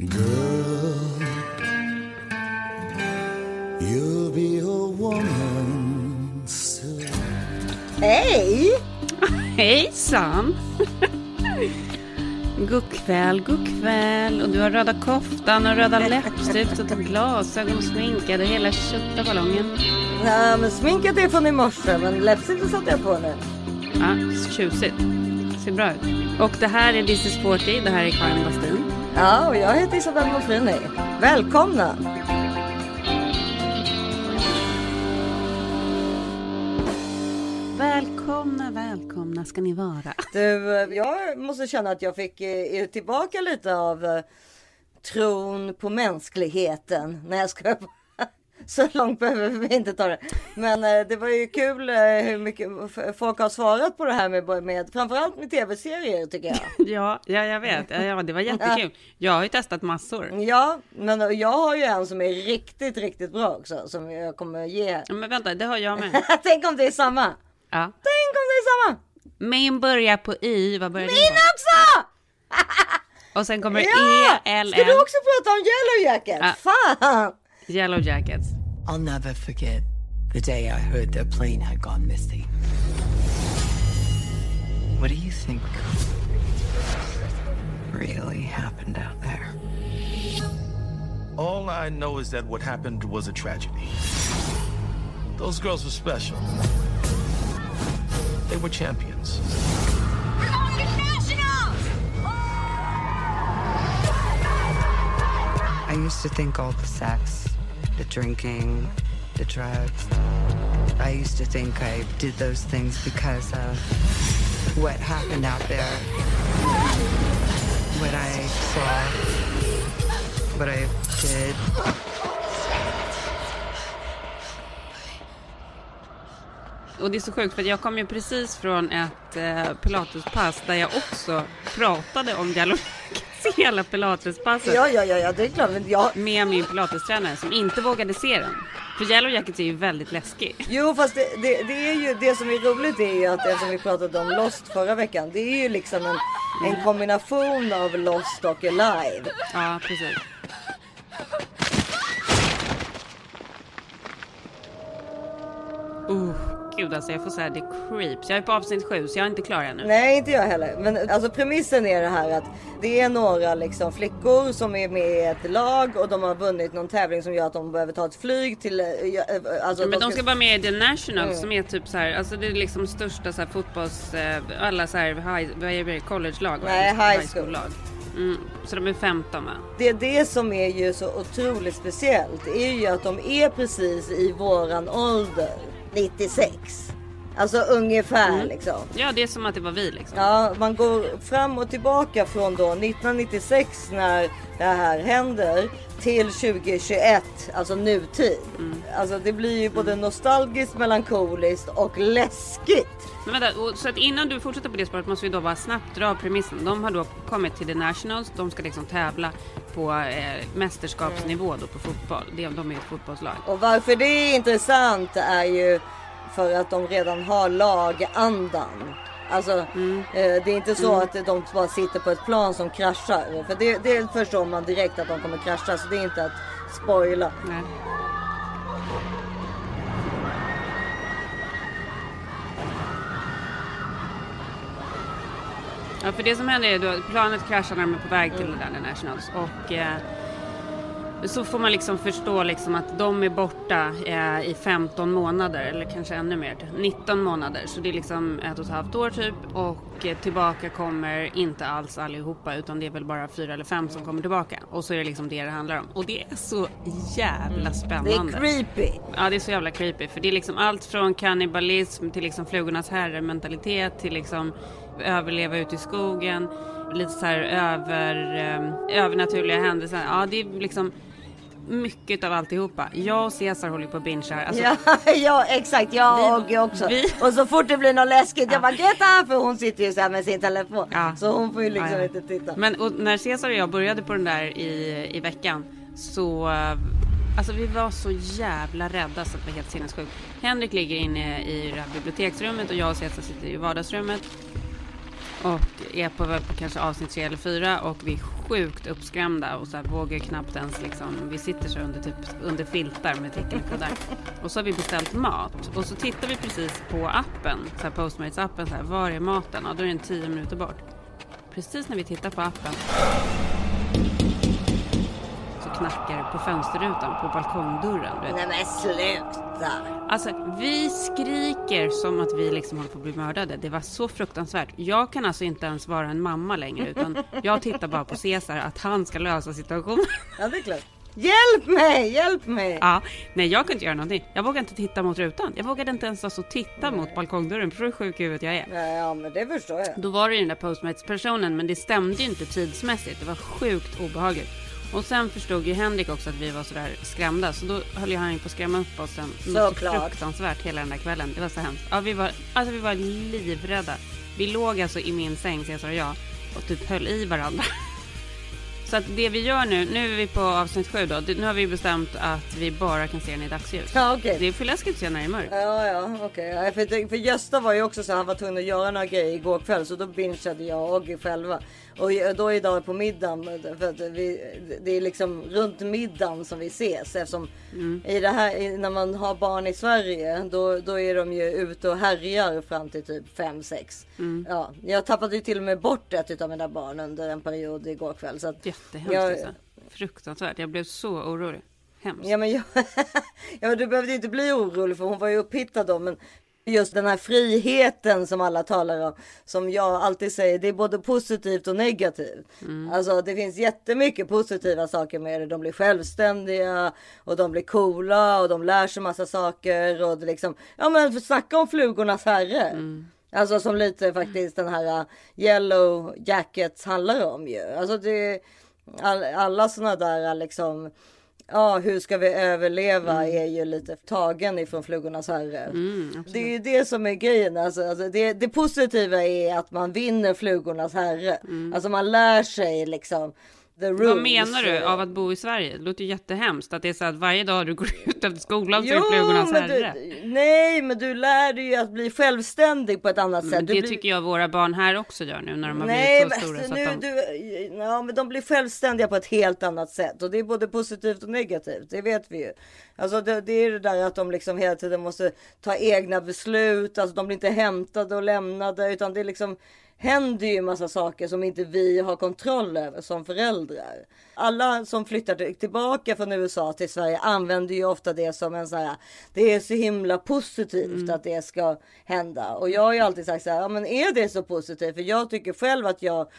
Girl, you'll be a woman soon. Hej! Hejsan! God kväll, god kväll. Och du har röda koftan och röda läppstift och glasögon och sminkad och hela tjottaballongen. Nej, men sminket är från i morse, men läppstiftet satte jag på nu. Ja, tjusigt. Ser bra ut. Och det här är This is 40. Det här är Karin Bastin. Ja, och jag heter Isabelle Monfrini. Välkomna! Välkomna, välkomna ska ni vara. Du, jag måste känna att jag fick eh, tillbaka lite av eh, tron på mänskligheten. när jag ska Så långt behöver vi inte ta det. Men eh, det var ju kul eh, hur mycket folk har svarat på det här med, med framförallt med tv-serier tycker jag. Ja, ja jag vet. Ja, ja, det var jättekul. Jag har ju testat massor. Ja, men jag har ju en som är riktigt, riktigt bra också som jag kommer ge här. Ja, Men vänta, det har jag med. Tänk om det är samma. Ja. Tänk om det är samma. Min börjar på Y. Vad börjar din Min på? också! Och sen kommer Ja! E, L, Ska N. du också prata om Yellow Jackets? Fan! Yellow Jackets. I'll never forget the day I heard their plane had gone missing. What do you think really happened out there? All I know is that what happened was a tragedy. Those girls were special. They were champions. I used to think all the sex, the drinking, the drugs, I used to think I did those things because of what happened out there. What I saw, what I did. Och det är så sjukt för jag kom ju precis från ett eh, pilatespass där jag också pratade om Yellow Jackets hela pilatespasset. Ja, ja, ja, ja, det är klart. Men jag... Med min pilatestränare som inte vågade se den. För Yellow Jackets är ju väldigt läskig. Jo, fast det, det, det är ju det som är roligt är ju att det som vi pratade om Lost förra veckan. Det är ju liksom en, en kombination av Lost och Alive. Ja, precis. Oh, gud alltså jag får säga det creeps. Jag är på avsnitt sju så jag är inte klar ännu. Nej, inte jag heller. Men alltså premissen är det här att det är några liksom flickor som är med i ett lag och de har vunnit någon tävling som gör att de behöver ta ett flyg till... eh, ja, eh, Alltså, Men de ska vara med i The National som är typ så här, alltså det är liksom största så här fotbolls, eh, alla så här high, college-lag? Nej, high school. lag. Mm, så de är 15 va? Det är det som är ju så otroligt speciellt. Det är ju att de är precis i våran ålder. 96. Alltså ungefär liksom. Ja, det är som att det var vi liksom. Ja, man går fram och tillbaka från då 1996 när det här händer till 2021, alltså nutid. Alltså det blir ju både nostalgiskt, melankoliskt och läskigt. Men vänta, och, så att innan du fortsätter på det spåret måste vi då bara snabbt dra premissen. De har då kommit till The Nationals, de ska liksom tävla på eh, mästerskapsnivå då på fotboll. Det, de är ett fotbollslag. Och varför det är intressant är ju för att de redan har lagandan. Alltså eh, det är inte så att de bara sitter på ett plan som kraschar. För det, det förstår man direkt att de kommer krascha. Så det är inte att spoila. Nej. Ja, för det som händer är att planet kraschar när de är på väg till där Nationals och eh, så får man liksom förstå liksom att de är borta eh, i 15 månader eller kanske ännu mer, 19 månader. Så det är liksom ett och ett halvt år typ och eh, tillbaka kommer inte alls allihopa utan det är väl bara fyra eller fem som kommer tillbaka. Och så är det liksom det det handlar om. Och det är så jävla Det spännande. är creepy. Ja, det är så jävla creepy. För det är liksom allt från kannibalism till liksom flugornas herre-mentalitet till liksom överleva ute i skogen. Lite så här över, eh, övernaturliga händelser. Ja, det är liksom mycket av alltihopa. Jag och Cesar håller på att bingea. Alltså, Ja, ja exakt, jag och också. vi- Och så fort det blir något läskigt, jag bara Greta! För hon sitter ju så här med sin telefon. Ja. Så hon får ju liksom Ja, ja. inte titta. Men när Cesar och jag började på den där i, i veckan så Alltså vi var så jävla rädda så att det var helt sinnessjukt. Henrik ligger inne i det här biblioteksrummet och jag och Cesar sitter i vardagsrummet. Och är på, på kanske avsnitt tre eller fyra och vi är sjukt uppskrämda och så här vågar knappt ens liksom, vi sitter så under, typ, under filtar med täcken och så har vi beställt mat och så tittar vi precis på appen, så här Postmates appen, så här, var är maten? Och då är den tio minuter bort. Precis när vi tittar på appen knackar på fönsterrutan på balkongdörren. Du vet. Nej men sluta. Alltså vi skriker som att vi liksom håller på att bli mördade. Det var så fruktansvärt. Jag kan alltså inte ens vara en mamma längre utan jag tittar bara på Cesar att han ska lösa situationen. Ja det är klart. Hjälp mig, hjälp mig. Ja, nej jag kunde inte göra någonting. Jag vågade inte titta mot rutan. Jag vågade inte ens alltså titta mot balkongdörren. För hur sjuk i huvudet jag är. Ja, ja men det förstår jag. Då var det ju den där postmates-personen men det stämde ju inte tidsmässigt. Det var sjukt obehagligt. Och sen förstod ju Henrik också att vi var sådär skrämda så då höll ju han på att skrämma upp oss sen. Något. Fruktansvärt hela den där kvällen. Det var så hemskt. Ja, vi var, alltså vi var livrädda. Vi låg alltså i min säng, Cesar och jag, och typ höll i varandra. Så att det vi gör nu, nu är vi på avsnitt sju då. Nu har vi bestämt att vi bara kan se den i dagsljus. Ja okej. Det är för läskigt att se när det är mörkt. Ja, ja, okej. Ja, För, för Gösta var ju också så han var tvungen att göra några grejer igår kväll så då bingeade jag och Oggy själva. Och då idag på middagen, för vi, det är liksom runt middagen som vi ses eftersom i det här, när man har barn i Sverige då, då är de ju ute och härjar fram till typ 5-6. Ja, jag tappade ju till och med bort ett av mina barn under en period igår kväll. Så att, Jättehemskt jag- alltså. Fruktansvärt. Jag blev så orolig. Hemskt. Ja men, jag, ja men du behövde inte bli orolig för hon var ju upphittad då. Men just den här friheten som alla talar om. Som jag alltid säger, det är både positivt och negativt. Alltså det finns jättemycket positiva saker med det. De blir självständiga och de blir coola och de lär sig massa saker. Och det liksom, ja men snacka om flugornas herre. Alltså som lite faktiskt den här uh, Yellow Jackets handlar om ju. Alltså det all, alla sådana där liksom Ja, hur ska vi överleva är ju lite tagen ifrån flugornas herre. det är ju det som är grejen. Alltså, alltså det, det positiva är att man vinner flugornas herre. Alltså man lär sig liksom. Vad menar du av att bo i Sverige? Det låter ju jättehemskt att det är så att varje dag du går ut efter skolan så är flugornas herre. du, nej, men du lär dig ju att bli självständig på ett annat sätt. Men Du det blir- tycker jag våra barn här också gör nu när de har Nej, blivit så stora. alltså, Så nu, att de... du, ja, men de blir självständiga på ett helt annat sätt och det är både positivt och negativt. Det vet vi ju. Alltså det, det är det där att de liksom hela tiden måste ta egna beslut. Alltså de blir inte hämtade och lämnade utan det är liksom händer ju massa saker som inte vi har kontroll över som föräldrar. Alla som flyttar till- tillbaka från USA till Sverige använder ju ofta det som en så här. Det är så himla positivt att det ska hända och jag har ju alltid sagt så här. Ja, men är det så positivt? För jag tycker själv att jag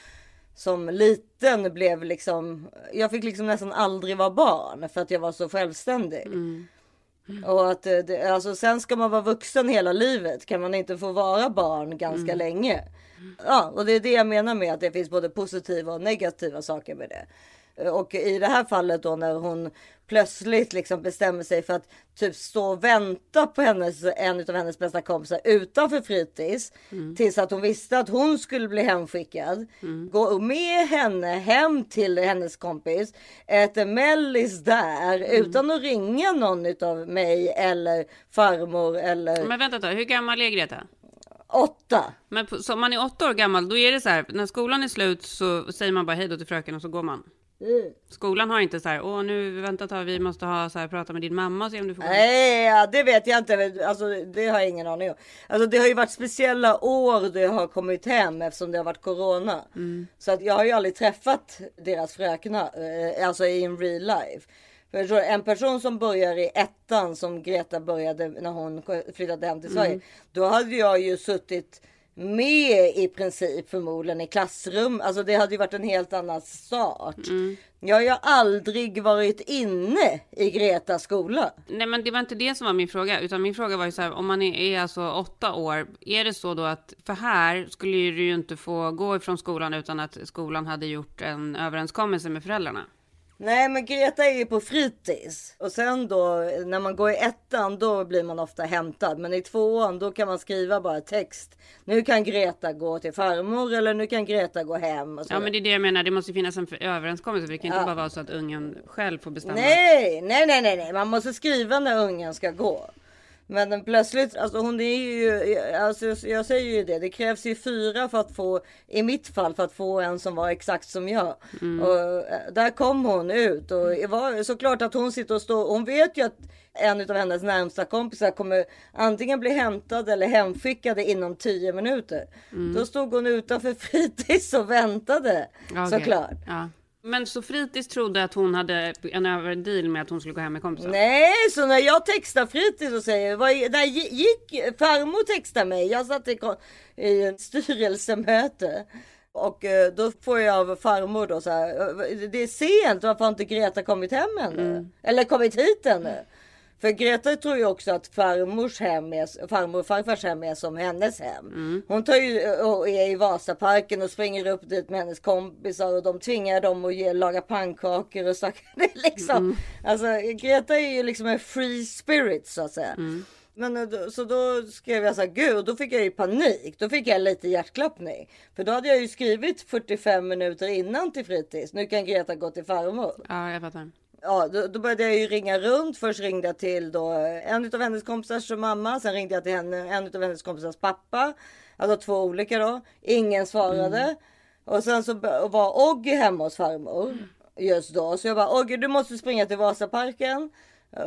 som liten blev liksom. Jag fick liksom nästan aldrig vara barn för att jag var så självständig. Och att eh, det, alltså sen ska man vara vuxen hela livet. Kan man inte få vara barn ganska länge? Ja, och det är det jag menar med att det finns både positiva och negativa saker med det. Och i det här fallet då när hon plötsligt liksom bestämmer sig för att typ stå och vänta på hennes, en av hennes bästa kompisar utanför fritids. Tills att hon visste att hon skulle bli hemskickad. Gå med henne hem till hennes kompis. Äter mellis där utan att ringa någon utav mig eller farmor eller Men vänta tag, hur gammal är Greta? åtta. Men så om man är åtta år gammal, då är det så här, när skolan är slut så säger man bara hej då till fröken och så går man. Skolan har inte så här, åh nu vänta tag, vi måste ha så här, prata med din mamma och se om du får. Nej, ja, det vet jag inte. Alltså, det har jag ingen aning om. Alltså, det har ju varit speciella år då jag har kommit hem eftersom det har varit corona. Så att jag har ju aldrig träffat deras fröknar, eh, alltså i en real life. För en person som börjar i ettan som Greta började när hon flyttade hem till Sverige. Då hade jag ju suttit med i princip förmodligen i klassrum. Alltså det hade ju varit en helt annan start. Jag har ju aldrig varit inne i Gretas skola. Nej men det var inte det som var min fråga, utan min fråga var ju så här, om man är, är alltså åtta år, är det så då att, för här skulle du ju inte få gå ifrån skolan utan att skolan hade gjort en överenskommelse med föräldrarna. Nej men Greta är ju på fritids. Och sen då när man går i ettan då blir man ofta hämtad. Men i tvåan då kan man skriva bara text. Nu kan Greta gå till farmor eller nu kan Greta gå hem. Ja men det är det jag menar, det måste finnas en överenskommelse, för det kan inte bara vara så att ungen själv får bestämma. Nej, nej, nej, nej, nej. Man måste skriva när ungen ska gå. Men plötsligt, alltså hon är ju, alltså jag säger ju det, det krävs ju fyra för att få, i mitt fall för att få en som var exakt som jag. Mm. Och eh, där kom hon ut och det var såklart att hon sitter och står, hon vet ju att en av hennes närmsta kompisar kommer antingen bli hämtad eller hemskickade inom tio minuter. Mm. Då stod hon utanför fritids och väntade Okej. såklart. Ja. Men så fritids trodde att hon hade en överdeal med att hon skulle gå hem med kompisen? Nej, så när jag textar fritids och säger, vad, när gick farmor texta mig, jag satt i, i en styrelsemöte. Och eh, då får jag av farmor då så här, "Eh, det är sent, varför har inte Greta kommit hem ännu? Eller kommit hit ännu? För Greta tror ju också att farmors hem är, farmor och farfars hem är som hennes hem. Hon tar ju och är i Vasaparken och springer upp dit med hennes kompisar och de tvingar dem att ge, laga pannkakor och saker. Liksom, alltså, Greta är ju liksom en free spirit så att säga. Men eh, då- så då skrev jag så här, gud, då fick jag ju panik. Då fick jag lite hjärtklappning. För då hade jag ju skrivit 45 minuter innan till fritids. Nu kan Greta gå till farmor. Ja, jag fattar. Ja, då, då började jag ju ringa runt. Först ringde jag till då en av hennes kompisars mamma. Sen ringde jag till henne, en av hennes kompisars pappa. Alltså två olika då. Ingen svarade. Och sen så var Oggy hemma hos farmor just då. Så jag bara Oggy du måste springa till Vasaparken.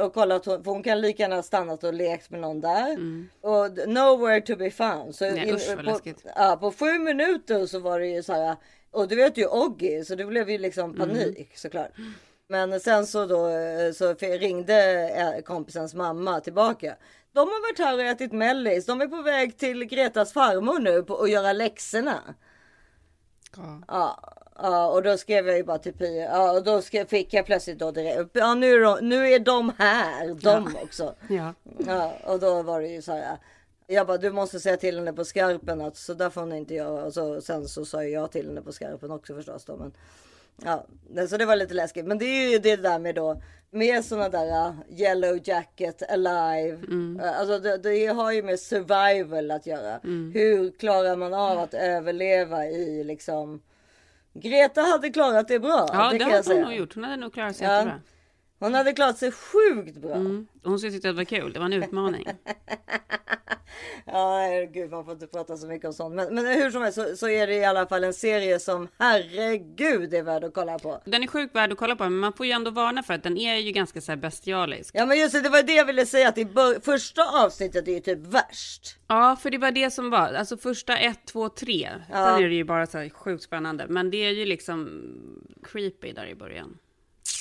Och kolla att hon, för hon kan lika gärna stannat och lekt med någon där. Och d- nowhere to be found. Så Nej, usch, vad på, ja, på sju minuter så var det ju så här. Och du vet ju Oggy så det blev ju liksom panik såklart. Men sen så då eh, så ringde eh, kompisens mamma tillbaka. De har varit här och ätit mellis. De är på väg till Gretas farmor nu på att göra läxorna. Ja. Ja, ja, och då skrev jag ju bara till Pia. Ja, och då skrev, fick jag plötsligt då direkt. Ja, nu är de, nu är de här, de också. ja. Ja, och då var det ju så här. Jag bara, du måste säga till henne på skarpen att så där får hon inte göra. Och så, sen så sa jag till henne på skarpen också förstås då. Men, ja, det- så det var lite läskigt. Men det är ju det där med då med sådana där uh, yellow jacket alive. Uh, alltså det, det har ju med survival att göra. Hur klarar man av att överleva i liksom Greta hade klarat det bra. Ja, det, kan hade hon nog gjort. Hon hade nog klarat sig Ja. jättebra. Hon hade klarat sig sjukt bra. Mm. Hon skulle tycka att det var kul. Det var en utmaning. Ja, herregud, man får inte prata så mycket om sånt. Men, men hur som helst så, så är det i alla fall en serie som herregud är värd att kolla på. Den är sjukt värd att kolla på, men man får ju ändå varna för att den är ju ganska så här bestialisk. Ja, men just det, det var det jag ville säga att i första avsnittet är ju typ värst. Ja, för det var det som var. Alltså första ett, två, tre. Ja. Sen är det ju bara så här sjukt spännande. Men det är ju liksom creepy där i början.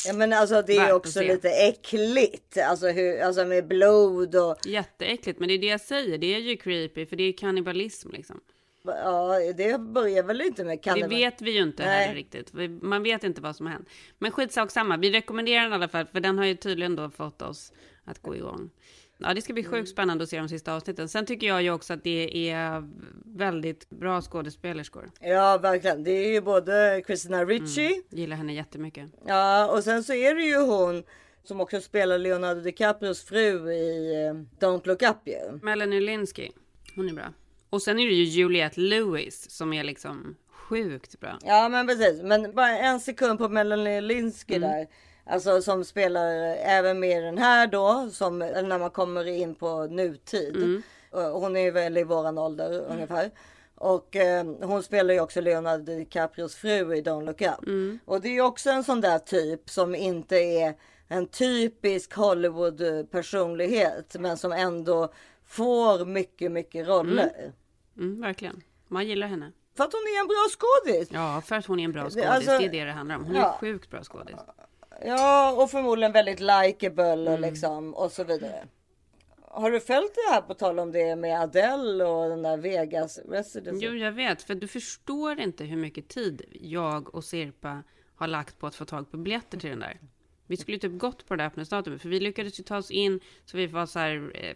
Ja, men alltså det är också lite äckligt. Alltså, hur, alltså med blod och Jätteäckligt, men det är det jag säger. Det är ju creepy, för det är kannibalism liksom. ja, det börjar väl inte med Det kannibal. vet vi ju inte Nej. heller riktigt. Man vet inte vad som har hänt. Men skitsak samma. Vi rekommenderar den i alla fall, för den har ju tydligen då fått oss att gå igång. Ja, det ska bli Mm. sjukt spännande att se de sista avsnitten. Sen tycker jag ju också att det är väldigt bra skådespelerskor. Ja, verkligen. Det är ju både Christina Ricci. Gillar henne jättemycket. Ja, och sen så är det ju hon som också spelar Leonardo DiCaprios fru i eh, Don't Look Up ju. Melanie Linsky, hon är bra. Och sen är det ju Juliette Lewis som är liksom sjukt bra. Ja, men precis. Men bara en sekund på Melanie Linsky där. Alltså som spelar även med den här då, som när man kommer in på nutid. Och Hon är väl i våran ålder ungefär. Och eh, hon spelar ju också Leonardo DiCaprios fru i Don't Look Up. Och det är ju också en sån där typ som inte är en typisk Hollywood personlighet. Men som ändå får mycket, mycket roller. Mm, verkligen. Man gillar henne. För att hon är en bra skådis. Ja, för att hon är en bra skådis. alltså- det är det det handlar om. Hon är ja. en sjukt bra skådis. Ja, och förmodligen väldigt likeable Mm. och liksom och så vidare. Har du följt det här på tal om det med Adele och den där Vegas residency? Jo, jag vet. För du förstår inte hur mycket tid jag och Sirpa har lagt på att få tag på biljetter till den där. Vi skulle ju typ gått på det där öppningsdatumet. För vi lyckades ju ta oss in så vi var så här... Eh,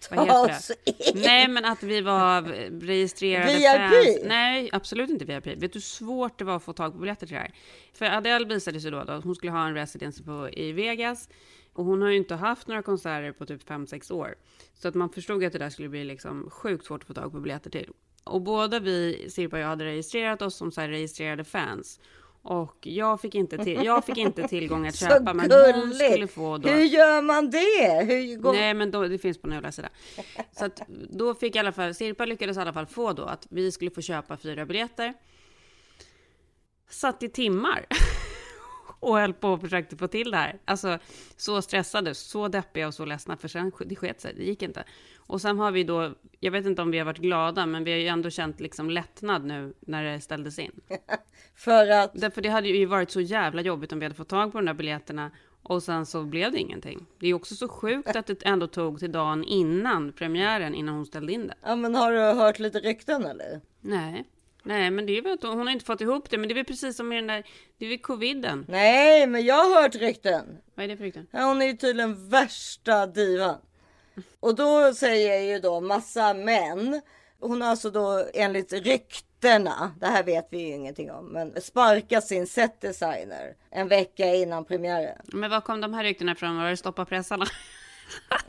Ta oss in. Nej, men att vi var registrerade VIP? fans. Nej, absolut inte VIP. Vet du hur svårt det var att få tag på biljetter till det här? För Adele visade sig då, att hon skulle ha en residency på, i Vegas. Och hon har ju inte haft några konserter på typ 5-6 år. Så att man förstod att det där skulle bli liksom sjukt svårt att få tag på biljetter till. Och båda vi, Sirpa och jag, hade registrerat oss som så registrerade fans. Och jag fick inte, till, jag fick inte tillgång att köpa, men hon skulle få då. Hur gör man det? Hur går... Nej, men då, det finns på en sida. Så att då fick i alla fall, Sirpa lyckades i alla fall få då att vi skulle få köpa fyra biljetter. Satt i timmar och höll på och försökte få till det här. Alltså så stressade, så deppiga och så ledsna, för sen det sket sig, det gick inte. Och sen har vi då, jag vet inte om vi har varit glada, men vi har ju ändå känt liksom lättnad nu när det ställdes in. För att... Därför det hade ju varit så jävla jobbigt om vi hade fått tag på de där biljetterna och sen så blev det ingenting. Det är också så sjukt att det ändå tog till dagen innan premiären, innan hon ställde in det. Ja men har du hört lite rykten eller? Nej, nej, men det är väl att hon har inte fått ihop det. Men det är väl precis som med den där, det är väl coviden. Nej men jag har hört rykten. Vad är det för rykten? Ja, hon är ju tydligen värsta divan. Och då säger ju då massa män. Hon har alltså då enligt ryktena, det här vet vi ju ingenting om, men sparkat sin setdesigner en vecka innan premiären. Men var kom de här ryktena ifrån? Var det stoppa pressarna?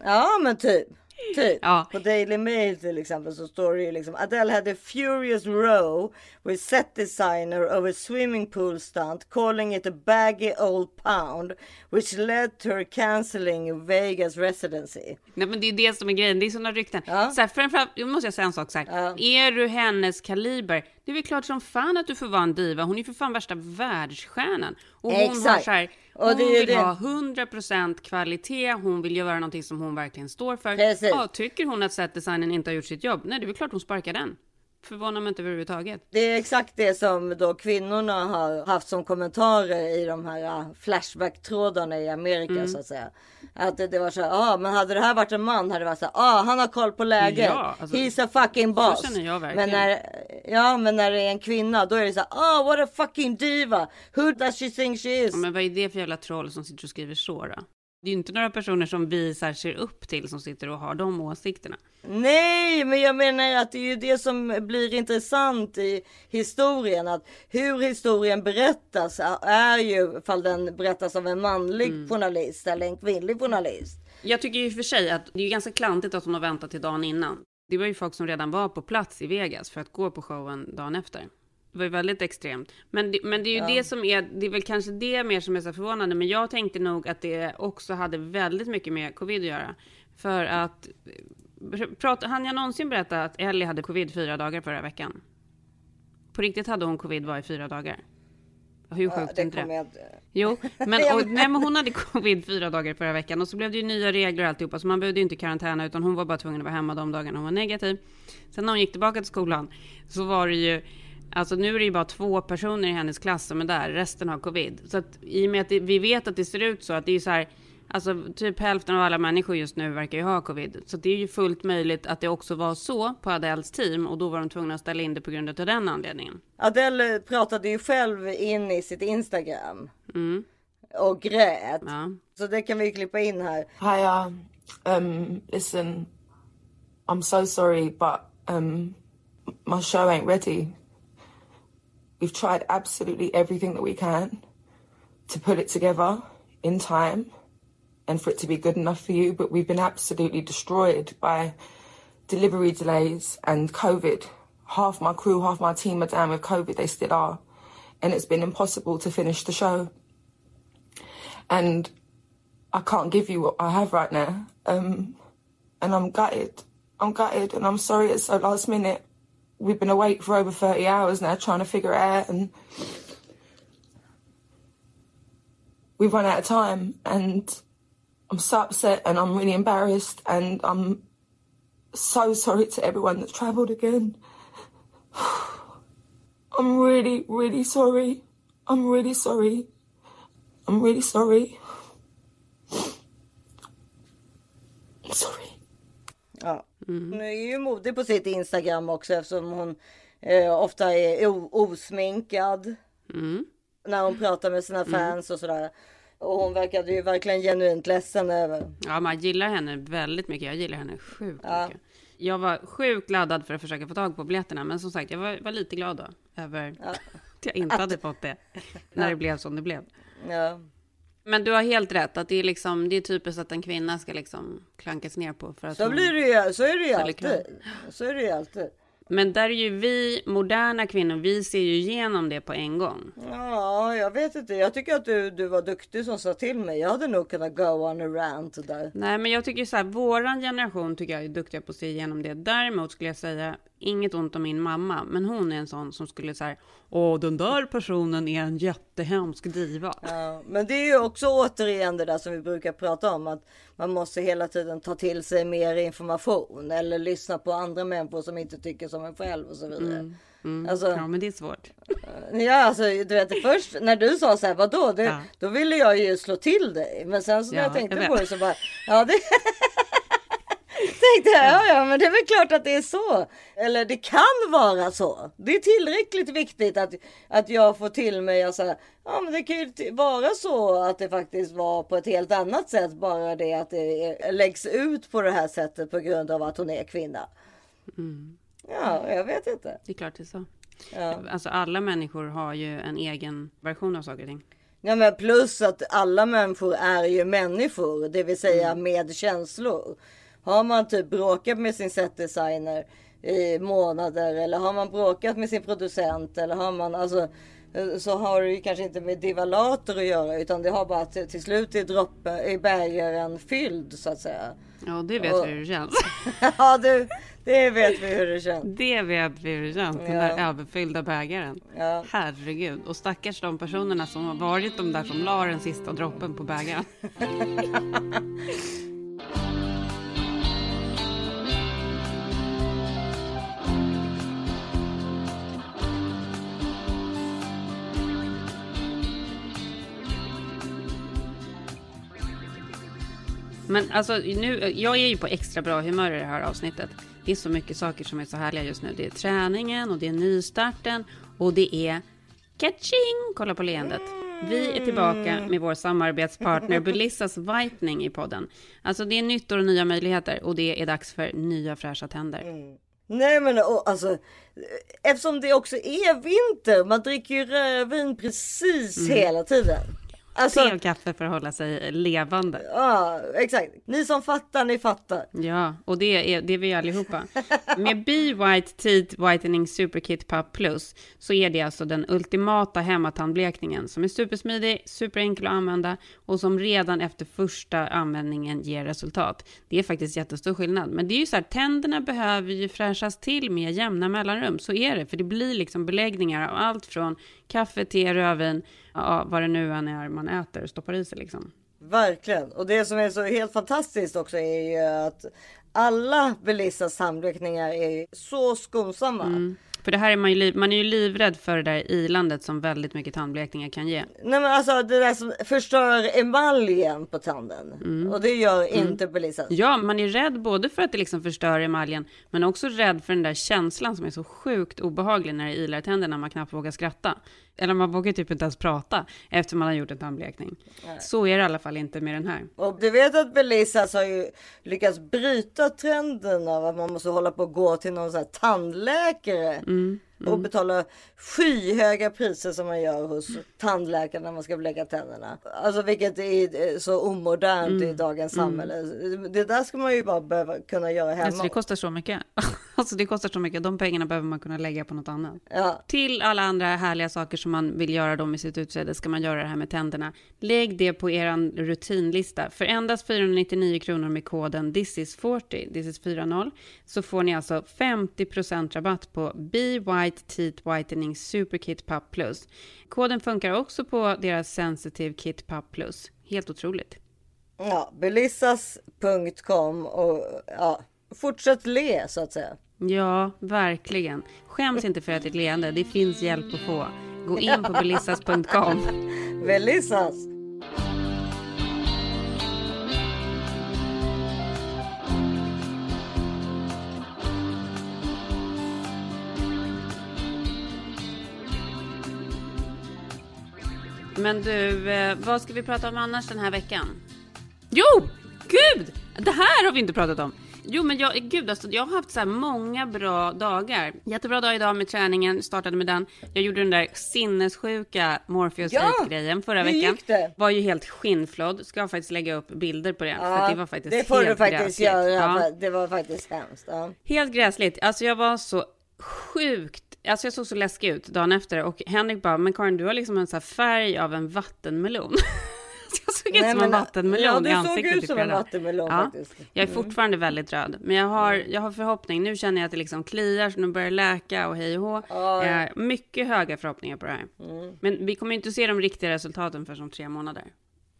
Ja men typ. Typ. Ja. På Daily Mail till exempel så står det ju liksom Adele had a furious row with set designer over swimming pool stunt calling it a baggy old pound which led to her cancelling Vegas residency. Nej, men det är det som är grejen. Det är sådana rykten. Ja. Så här, framförallt, nu måste jag säga en sak så här. Ja. Är du hennes kaliber? Det är väl klart som fan att du får vara en diva. Hon är ju för fan värsta världsstjärnan. Och hon har Exakt. så här, hon det vill det. ha 100% kvalitet. Hon vill göra någonting som hon verkligen står för. Precis. Ja, tycker hon att setdesignen inte har gjort sitt jobb? Nej, det är väl klart hon sparkar den. Förvånar mig inte överhuvudtaget. Det är exakt det som då kvinnorna har haft som kommentarer i de här uh, Flashback-trådarna i Amerika Mm. så att säga. Att det, det var så här, ah, men hade det här varit en man hade det varit så här, ah, han har koll på läget. Ja, alltså, He's a fucking boss. känner jag verkligen. men när, ja, men när det är en kvinna då är det så här, ah, what a fucking diva. Who does she think she is? Ja, men vad är det för jävla troll som sitter och skriver så då? Det är ju inte några personer som vi så här ser upp till som sitter och har de åsikterna. Nej, men jag menar att det är ju det som blir intressant i historien. Att hur historien berättas är ju ifall den berättas av en manlig Mm. journalist eller en kvinnlig journalist. Jag tycker ju i och för sig att det är ganska klantigt att hon har väntat till dagen innan. Det var ju folk som redan var på plats i Vegas för att gå på showen dagen efter. Var ju väldigt extremt. Men det, men det är ju det som är, det är väl kanske det mer som är så förvånande. Men jag tänkte nog att det också hade väldigt mycket med covid att göra. För att, prat, hann jag någonsin berätta att Ellie hade covid fyra dagar förra veckan? På riktigt hade hon covid var i fyra dagar. Hur sjukt är det inte det? jag. Jo, men, och, nej, men hon hade covid fyra dagar förra veckan och så blev det ju nya regler och alltihopa så man behövde ju inte karantäna utan hon var bara tvungen att vara hemma de dagarna hon var negativ. Sen när hon gick tillbaka till skolan så var det ju Alltså nu är det ju bara två personer i hennes klass som är där, resten har covid. Så att i och med att det, vi vet att det ser ut så att det är ju så här, alltså typ hälften av alla människor just nu verkar ju ha covid. Så det är ju fullt möjligt att det också var så på Adels team och då var de tvungna att ställa in det på grund av den anledningen. Adele pratade ju själv in i sitt Instagram. Mm. Och grät. Ja. Så det kan vi klippa in här. Hiya. Um, listen, I'm so sorry, but um, my show ain't ready. We've tried absolutely everything that we can to put it together in time and for it to be good enough for you, but we've been absolutely destroyed by delivery delays and COVID. Half my crew, half my team are down with COVID, they still are. And it's been impossible to finish the show. And I can't give you what I have right now. Um, and I'm gutted. I'm gutted and I'm sorry it's so last minute. We've been awake for over 30 hours now trying to figure it out and we've run out of time and I'm so upset and I'm really embarrassed and I'm so sorry to everyone that's travelled again. I'm really, really sorry. I'm really sorry. I'm really sorry. I'm sorry. Oh. Ja. Hon är ju modig på sitt Instagram också eftersom hon eh, ofta är osminkad. När hon pratar med sina fans och sådär. Och hon verkade ju verkligen genuint ledsen över. Ja, man gillar henne väldigt mycket. Jag gillar henne sjukt mycket. Jag var sjukt laddad för att försöka få tag på biljetterna, men som sagt, jag var, var lite glad då över att jag inte hade fått det när det blev som det blev. Ja. Men du har helt rätt att det är liksom, det är typiskt att en kvinna ska liksom klankas ner på för att Så blir det ju, så är det ju alltid. Så är det ju alltid. Men där är ju vi moderna kvinnor, vi ser ju igenom det på en gång. Ja, jag vet inte. Jag tycker att du, du var duktig som sa till mig. Jag hade nog kunnat go on a rant där. Nej, men jag tycker så här, våran generation tycker jag är duktiga på att se igenom det. Däremot skulle jag säga, inget ont om min mamma, men hon är en sån som skulle säga, åh, den där personen är en jättehemsk diva. Ja, men det är ju också återigen det där som vi brukar prata om att man måste hela tiden ta till sig mer information eller lyssna på andra människor som inte tycker som en själv och så vidare. Mm. Alltså, Ja, men det är svårt. Ja, alltså du vet först när du sa så här, vadå? Det, Ja. Då ville jag ju slå till dig. Men sen så när Ja, jag tänkte jag på det så bara, ja det tänkte jag, ja, ja men det är väl klart att det är så. Eller det kan vara så. Det är tillräckligt viktigt att, att jag får till mig och så här, ja men det kan ju vara så att det faktiskt var på ett helt annat sätt. Bara det att det läggs ut på det här sättet på grund av att hon är kvinna. Ja, jag vet inte. Det är klart det är så. Ja. Alltså alla människor har ju en egen version av saker och ting. Ja men plus att alla människor är ju människor, det vill säga med känslor. Har man typ bråkat med sin setdesigner i månader eller har man bråkat med sin producent eller har man alltså så har det ju kanske inte med divalater att göra utan det har bara till, till slut är droppen i bägaren fylld så att säga. Ja, det vet Och- vi hur det känns. ja du, det vet vi hur det känns. Det vet vi hur det känns, den Ja. där överfyllda bägaren. Ja. Herregud. Och stackars de personerna som har varit de där som la den sista droppen på bägaren. Men alltså, nu, jag är ju på extra bra humör i det här avsnittet. Det är så mycket saker som är så härliga just nu. Det är träningen och det är nystarten och det är catching! Kolla på leendet. Vi är tillbaka med vår samarbetspartner Belissas Whitening i podden. Alltså det är nytt och nya möjligheter och det är dags för nya fräscha tänder. Nej men och, alltså eftersom det också är vinter, man dricker ju rödvin precis hela tiden. Alltså, Te och kaffe för att hålla sig levande. ja exakt. Ni som fattar, ni fattar. Ja, och det är, det är vi allihopa. Med Be White Teeth Whitening Superkit Pup Plus så är det alltså den ultimata hemmatandblekningen som är supersmidig, superenkel att använda och som redan efter första användningen ger resultat. Det är faktiskt jättestor skillnad. Men det är ju så här, tänderna behöver ju fräschas till med jämna mellanrum. Så är det, för det blir liksom beläggningar av allt från kaffe, te, rödvin, ja, vad det nu än är man äter och stoppar i sig liksom. Verkligen. Och det som är så helt fantastiskt också är ju att alla Belissas tandblekningar är så skonsamma. För det här är man ju, liv, man är ju livrädd för det där ilandet som väldigt mycket tandblekningar kan ge. Nej men alltså det där som förstör emaljen på tanden. Och det gör inte Belissas. Ja, man är rädd både för att det liksom förstör emaljen, men också rädd för den där känslan som är så sjukt obehaglig när det ilar i tänderna, man knappt vågar skratta. Eller man vågar typ inte ens prata efter man har gjort en tandblekning. Så är det i alla fall inte med den här. Och du vet att Belissas har ju lyckats bryta trenden av att man måste hålla på och gå till någon sån här tandläkare. Och betala skyhöga priser som man gör hos tandläkaren när man ska bleka tänderna. Alltså vilket är eh, så omodernt i dagens samhälle. Det där ska man ju bara behöva kunna göra hemma. Alltså det kostar så mycket. Alltså det kostar så mycket, de pengarna behöver man kunna lägga på något annat. Ja. Till alla andra härliga saker som man vill göra då med sitt utseende ska man göra det här med tänderna. Lägg det på er rutinlista. För endast 499 kronor med koden thisis40, this is 40, så får ni alltså 50% rabatt på Be White Teeth Whitening Super Kit Pup Plus. Koden funkar också på deras Sensitive Kit Pup Plus. Helt otroligt. Ja, belissas.com och ja, fortsätt le så att säga. Ja, verkligen. Skäms inte för ert leende, det finns hjälp att få. Gå in på belissas.com. Belissas! Men du, eh, vad ska vi prata om annars den här veckan? Jo, gud! Det här har vi inte pratat om. Jo, men jag, gud, alltså, jag har haft så här många bra dagar. Jättebra dag idag med träningen, startade med den. Jag gjorde den där sinnessjuka Morpheus Ja, 8-grejen förra veckan. gick det? Var ju helt skinnflådd. Ska faktiskt lägga upp bilder på det. för att det var faktiskt det får helt du faktiskt gräsligt. göra. Ja. för Det var faktiskt hemskt. Ja. Helt gräsligt. Alltså jag var så sjukt, alltså jag såg så läskig ut dagen efter och Henrik bara, men Karin du har liksom en så här färg av en vattenmelon. jag såg ut som en vattenmelon ja, i du såg ansiktet. ut i som en vattenmelon ja, faktiskt. Mm. Jag är fortfarande väldigt röd, men jag har, jag har förhoppning. Nu känner jag att det liksom kliar, så nu börjar läka och hej och hå. Ja. Jag har mycket höga förhoppningar på det här. Mm. Men vi kommer inte se de riktiga resultaten för som tre månader.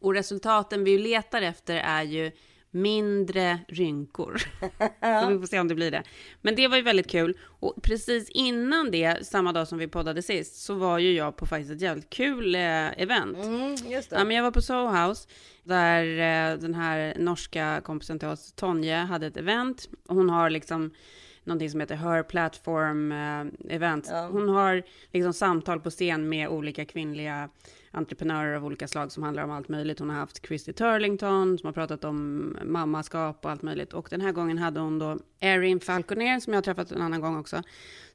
Och resultaten vi letar efter är ju mindre rynkor. Så vi får se om det blir det. Men det var ju väldigt kul. Och precis innan det, samma dag som vi poddade sist, så var ju jag på faktiskt ett jävligt kul eh, event. Mm, just det. Ja, men jag var på Soho House där eh, den här norska kompisen till oss, Tonje, hade ett event. Hon har liksom någonting som heter Her Platform eh, Event. Ja. Hon har liksom samtal på scen med olika kvinnliga entreprenörer av olika slag som handlar om allt möjligt. Hon har haft Christy Turlington som har pratat om mammaskap och allt möjligt. Och den här gången hade hon då Erin Falconer som jag har träffat en annan gång också.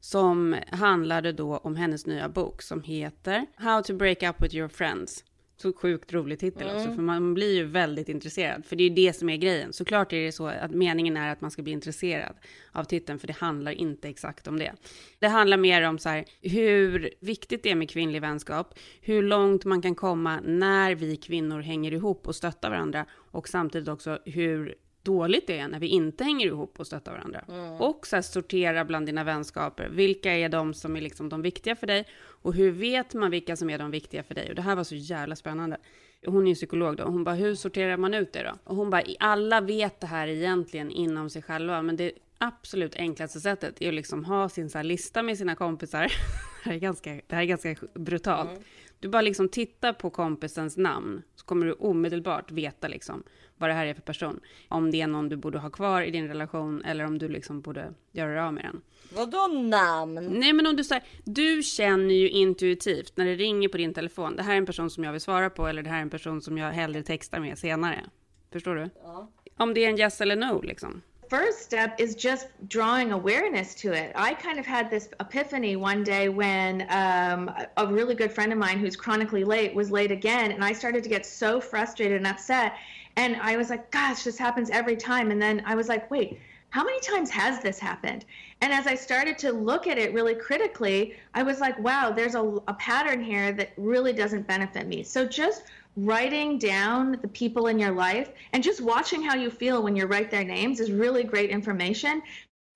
Som handlade då om hennes nya bok som heter How to break up with your friends. Så sjukt rolig titel också, för man blir ju väldigt intresserad. För det är ju det som är grejen. Såklart är det så att meningen är att man ska bli intresserad av titeln, för det handlar inte exakt om det. Det handlar mer om så här, hur viktigt det är med kvinnlig vänskap, hur långt man kan komma när vi kvinnor hänger ihop och stöttar varandra, och samtidigt också hur dåligt det är när vi inte hänger ihop och stöttar varandra. Och så här, sortera bland dina vänskaper. Vilka är de som är liksom de viktiga för dig? Och hur vet man vilka som är de viktiga för dig? Och det här var så jävla spännande. Hon är ju psykolog då. Hon bara, hur sorterar man ut det då? Och hon bara, alla vet det här egentligen inom sig själva, men det absolut enklaste sättet är att liksom ha sin så lista med sina kompisar. det, här är ganska, det här är ganska brutalt. Du bara liksom tittar på kompisens namn, så kommer du omedelbart veta liksom vad det här är för person. Om det är någon du borde ha kvar i din relation eller om du liksom borde göra dig av med den. Vadå namn? Nej men om du säger, du känner ju intuitivt när det ringer på din telefon, det här är en person som jag vill svara på eller det här är en person som jag hellre textar med senare. Förstår du? Om det är en yes eller no liksom. first step is just drawing awareness to it. I kind of had this epiphany one day when um, a really good friend of mine who's chronically late was late again, and I started to get so frustrated and upset. And I was like, gosh, this happens every time. And then I was like, wait, how many times has this happened? And as I started to look at it really critically, I was like, wow, there's a, a pattern here that really doesn't benefit me. So just writing down the people in your life and just watching how you feel when you write their names is really great information.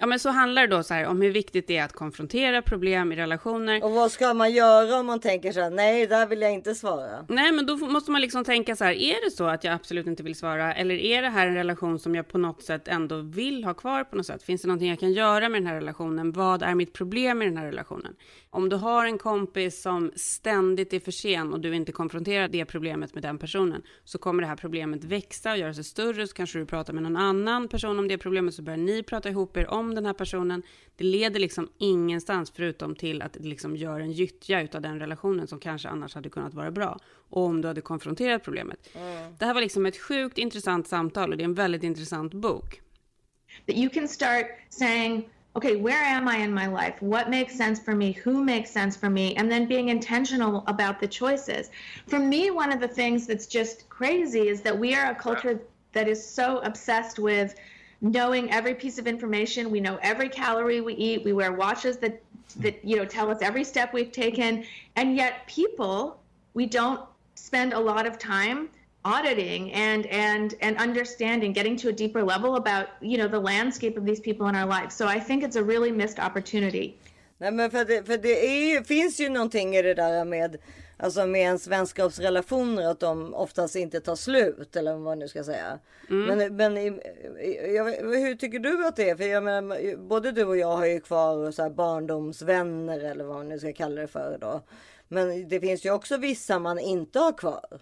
Ja men så handlar det då så här om hur viktigt det är att konfrontera problem i relationer. Och vad ska man göra om man tänker så här, nej, där vill jag inte svara. Nej, men då måste man liksom tänka så här, är det så att jag absolut inte vill svara? Eller är det här en relation som jag på något sätt ändå vill ha kvar på något sätt? Finns det någonting jag kan göra med den här relationen? Vad är mitt problem med den här relationen? Om du har en kompis som ständigt är för sen och du inte konfronterar det problemet med den personen, så kommer det här problemet växa och göra sig större, så kanske du pratar med någon annan person om det problemet, så börjar ni prata ihop er om den här personen. Det leder liksom ingenstans förutom till att det liksom gör en gyttja utav den relationen som kanske annars hade kunnat vara bra. Om du hade konfronterat problemet. Det här var liksom ett sjukt intressant samtal och det är en väldigt intressant bok. That you can start saying, okay, where am I in my life? What makes sense for me? Who makes sense for me? And then being intentional about the choices. For me, one of the things that's just crazy is that we are a culture that is so obsessed with knowing every piece of information. We know every calorie we eat. We wear watches that that you know tell us every step we've taken. And yet people, we don't spend a lot of time auditing and and and understanding getting to a deeper level about you know the landscape of these people in our lives so i think it's a really missed opportunity Nej men för det, för det är ju, finns ju någonting i det där med, alltså med ens vänskapsrelationer att de oftast inte tar slut eller vad man nu ska säga. Men, men i- jag, hur tycker du att det är? För jag menar, både du och jag har ju kvar så här barndomsvänner eller vad man nu ska kalla det för då. Men det finns ju också vissa man inte har kvar.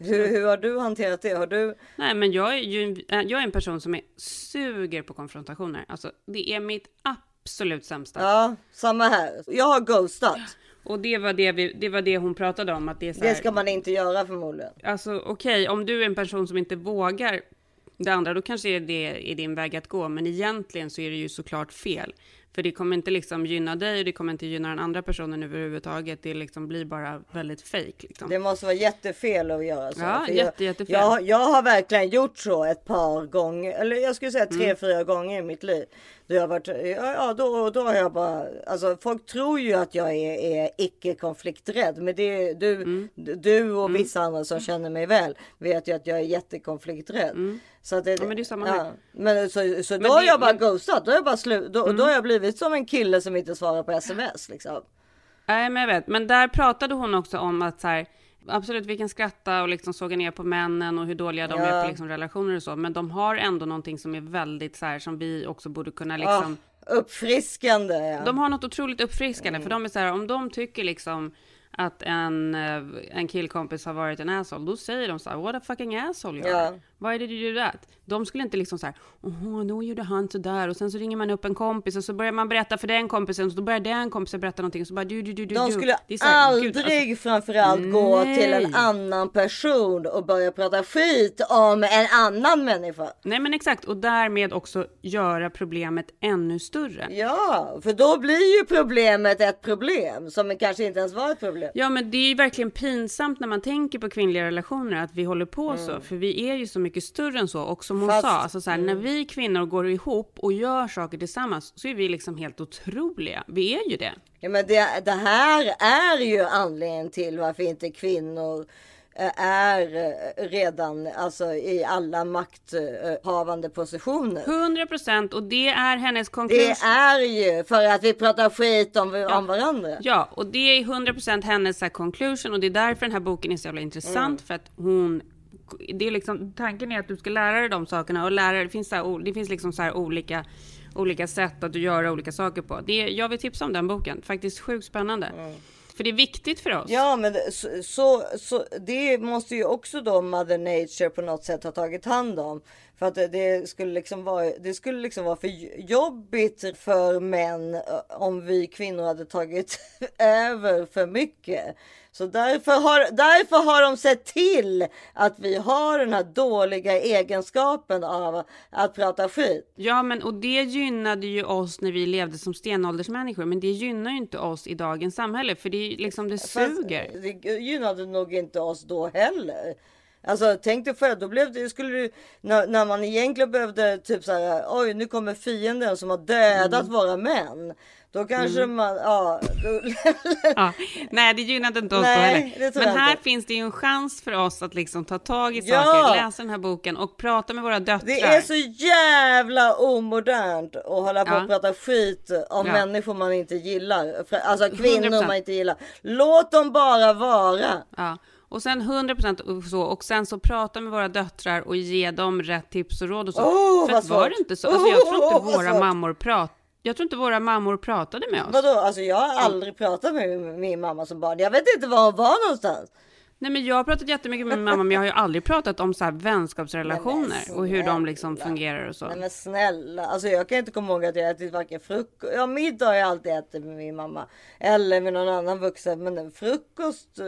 hur, hur har du hanterat det? Har du? Nej, men jag är ju en, äh, jag är en person som är suger på konfrontationer. Alltså, det är mitt absolut sämsta. Ja, samma här. Jag har ghostat. Och det var det, vi, det var det hon pratade om. Att det är så här, Det ska man inte göra förmodligen. Alltså okej, om du är en person som inte vågar det andra, då kanske det är din väg att gå. Men egentligen så är det ju såklart fel. För det kommer inte liksom gynna dig och det kommer inte gynna den andra personen överhuvudtaget. Det liksom blir bara väldigt fejk. Liksom. Det måste vara jättefel att göra så. Ja, jätte, jag, jättefel. jag, jag har verkligen gjort så ett par gånger, eller jag skulle säga tre, Mm. fyra gånger i mitt liv. Då, jag har varit, ja, ja, då, då har jag bara, alltså folk tror ju att jag är, är icke konflikträdd. Men det är du, Mm. du och vissa andra som känner mig väl vet ju att jag är jättekonflikträdd. Så att det, Mm. Ja, men det är samma här. men så, så då Men har det- jag bara men- Mm. ghostat. Då har jag bara slut, då, då har jag blivit som en kille som inte svarar på sms liksom. Nej, men jag vet. Men där pratade hon också om att så här, absolut, vi kan skratta och liksom såga ner på männen och hur dåliga de Ja. är på liksom relationer och så, men de har ändå någonting som är väldigt så här, som vi också borde kunna liksom Ah, uppfriskande. Ja. De har något otroligt uppfriskande, för de är så här, om de tycker liksom att en, eh, en killkompis har varit en asshole, då säger de så här, what a fucking asshole you are. Why did you do that? De skulle inte liksom så här, åh, då gjorde han så där och sen så ringer man upp en kompis och så börjar man berätta för den kompisen och så börjar den kompisen berätta någonting och så bara du, du, du, du, De du. skulle så här, gud, aldrig alltså, framförallt gå Nej. till en annan person och börja prata skit om en annan människa. Nej men exakt, och därmed också göra problemet ännu större. Ja, för då blir ju problemet ett problem som kanske inte ens var ett problem. Ja, men det är ju verkligen pinsamt när man tänker på kvinnliga relationer att vi håller på så, för vi är ju så mycket större än så. Och som hon Mm. Fast- mm. sa, alltså så här, när vi kvinnor går ihop och gör saker tillsammans så är vi liksom helt otroliga. Vi är ju det. Ja, men det, det här är ju anledningen till varför inte kvinnor är eh, redan alltså, i alla makthavande positioner. 100 procent och det är hennes Det konklusion. är ju för att vi pratar skit om, om varandra. Ja, och det är 100 procent hennes här, conclusion och det är därför den här boken är så jävla intressant Mm. för att hon det är liksom, tanken är att du ska lära dig de sakerna och lära det finns, så här, det finns liksom så olika, olika sätt att göra olika saker på. Det, jag vill tipsa om den boken, faktiskt sjukt spännande. För det är viktigt för oss. Ja, men det- så, så, så det måste ju också då Mother Nature på något sätt ha tagit hand om. För att det, skulle liksom vara, det skulle liksom vara för jobbigt för män om vi kvinnor hade tagit över för mycket. Så därför har, därför har de sett till att vi har den här dåliga egenskapen av att prata skit. Ja, men och det gynnade ju oss när vi levde som stenåldersmänniskor, men det gynnar ju inte oss i dagens samhälle, för det är liksom det Fast suger. Det gynnade nog inte oss då heller. Alltså tänk dig för då blev det, skulle du, när, när man egentligen behövde typ så här, oj nu kommer fienden som har dödat Mm. våra män. Då kanske man, ja. Då, Ja, nej, det gynnade inte oss Nej, då heller. Men här inte. finns det ju en chans för oss att liksom ta tag i Ja. saker, läsa den här boken och prata med våra döttrar. det är så jävla omodernt att hålla på Ja. och prata skit om Ja. människor man inte gillar. Alltså kvinnor 100%. man inte gillar. Låt dem bara vara. Ja. Och sen 100% och så, och sen så prata med våra döttrar och ge dem rätt tips och råd och så. Åh, För att var det inte så? Alltså jag tror inte vad våra mammor prat. Jag tror inte våra mammor pratade med oss. Vadå? Alltså jag har aldrig pratat med min mamma som barn. Jag vet inte var hon var någonstans. Nej men jag har pratat jättemycket med min mamma men jag har ju aldrig pratat om så här vänskapsrelationer Nej, och hur de liksom fungerar och så. Nej men snälla, alltså jag kan inte komma ihåg att jag ätit varken frukost, ja middag har jag alltid ätit med min mamma. Eller med någon annan vuxen, men frukost eh,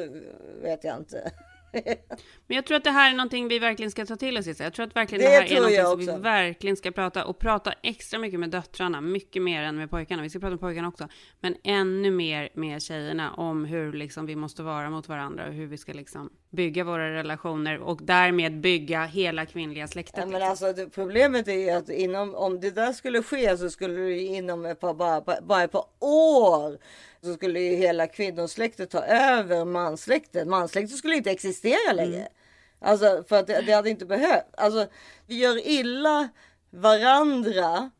vet jag inte. Men jag tror att det här är någonting vi verkligen ska ta till oss Issa. Jag tror att verkligen det, Det här är någonting som vi verkligen ska prata och prata extra mycket med döttrarna, mycket mer än med pojkarna. Vi ska prata med pojkarna också, men ännu mer med tjejerna om hur liksom vi måste vara mot varandra och hur vi ska liksom bygga våra relationer och därmed bygga hela kvinnliga släktet. Ja, men liksom. alltså det, problemet är att inom, om det där skulle ske så skulle det inom ett par, bara, bara ett par år så skulle ju hela kvinnosläktet ta över manssläktet. Manssläktet skulle inte existera längre. Alltså för att det, det hade inte behövt. Alltså vi gör illa varandra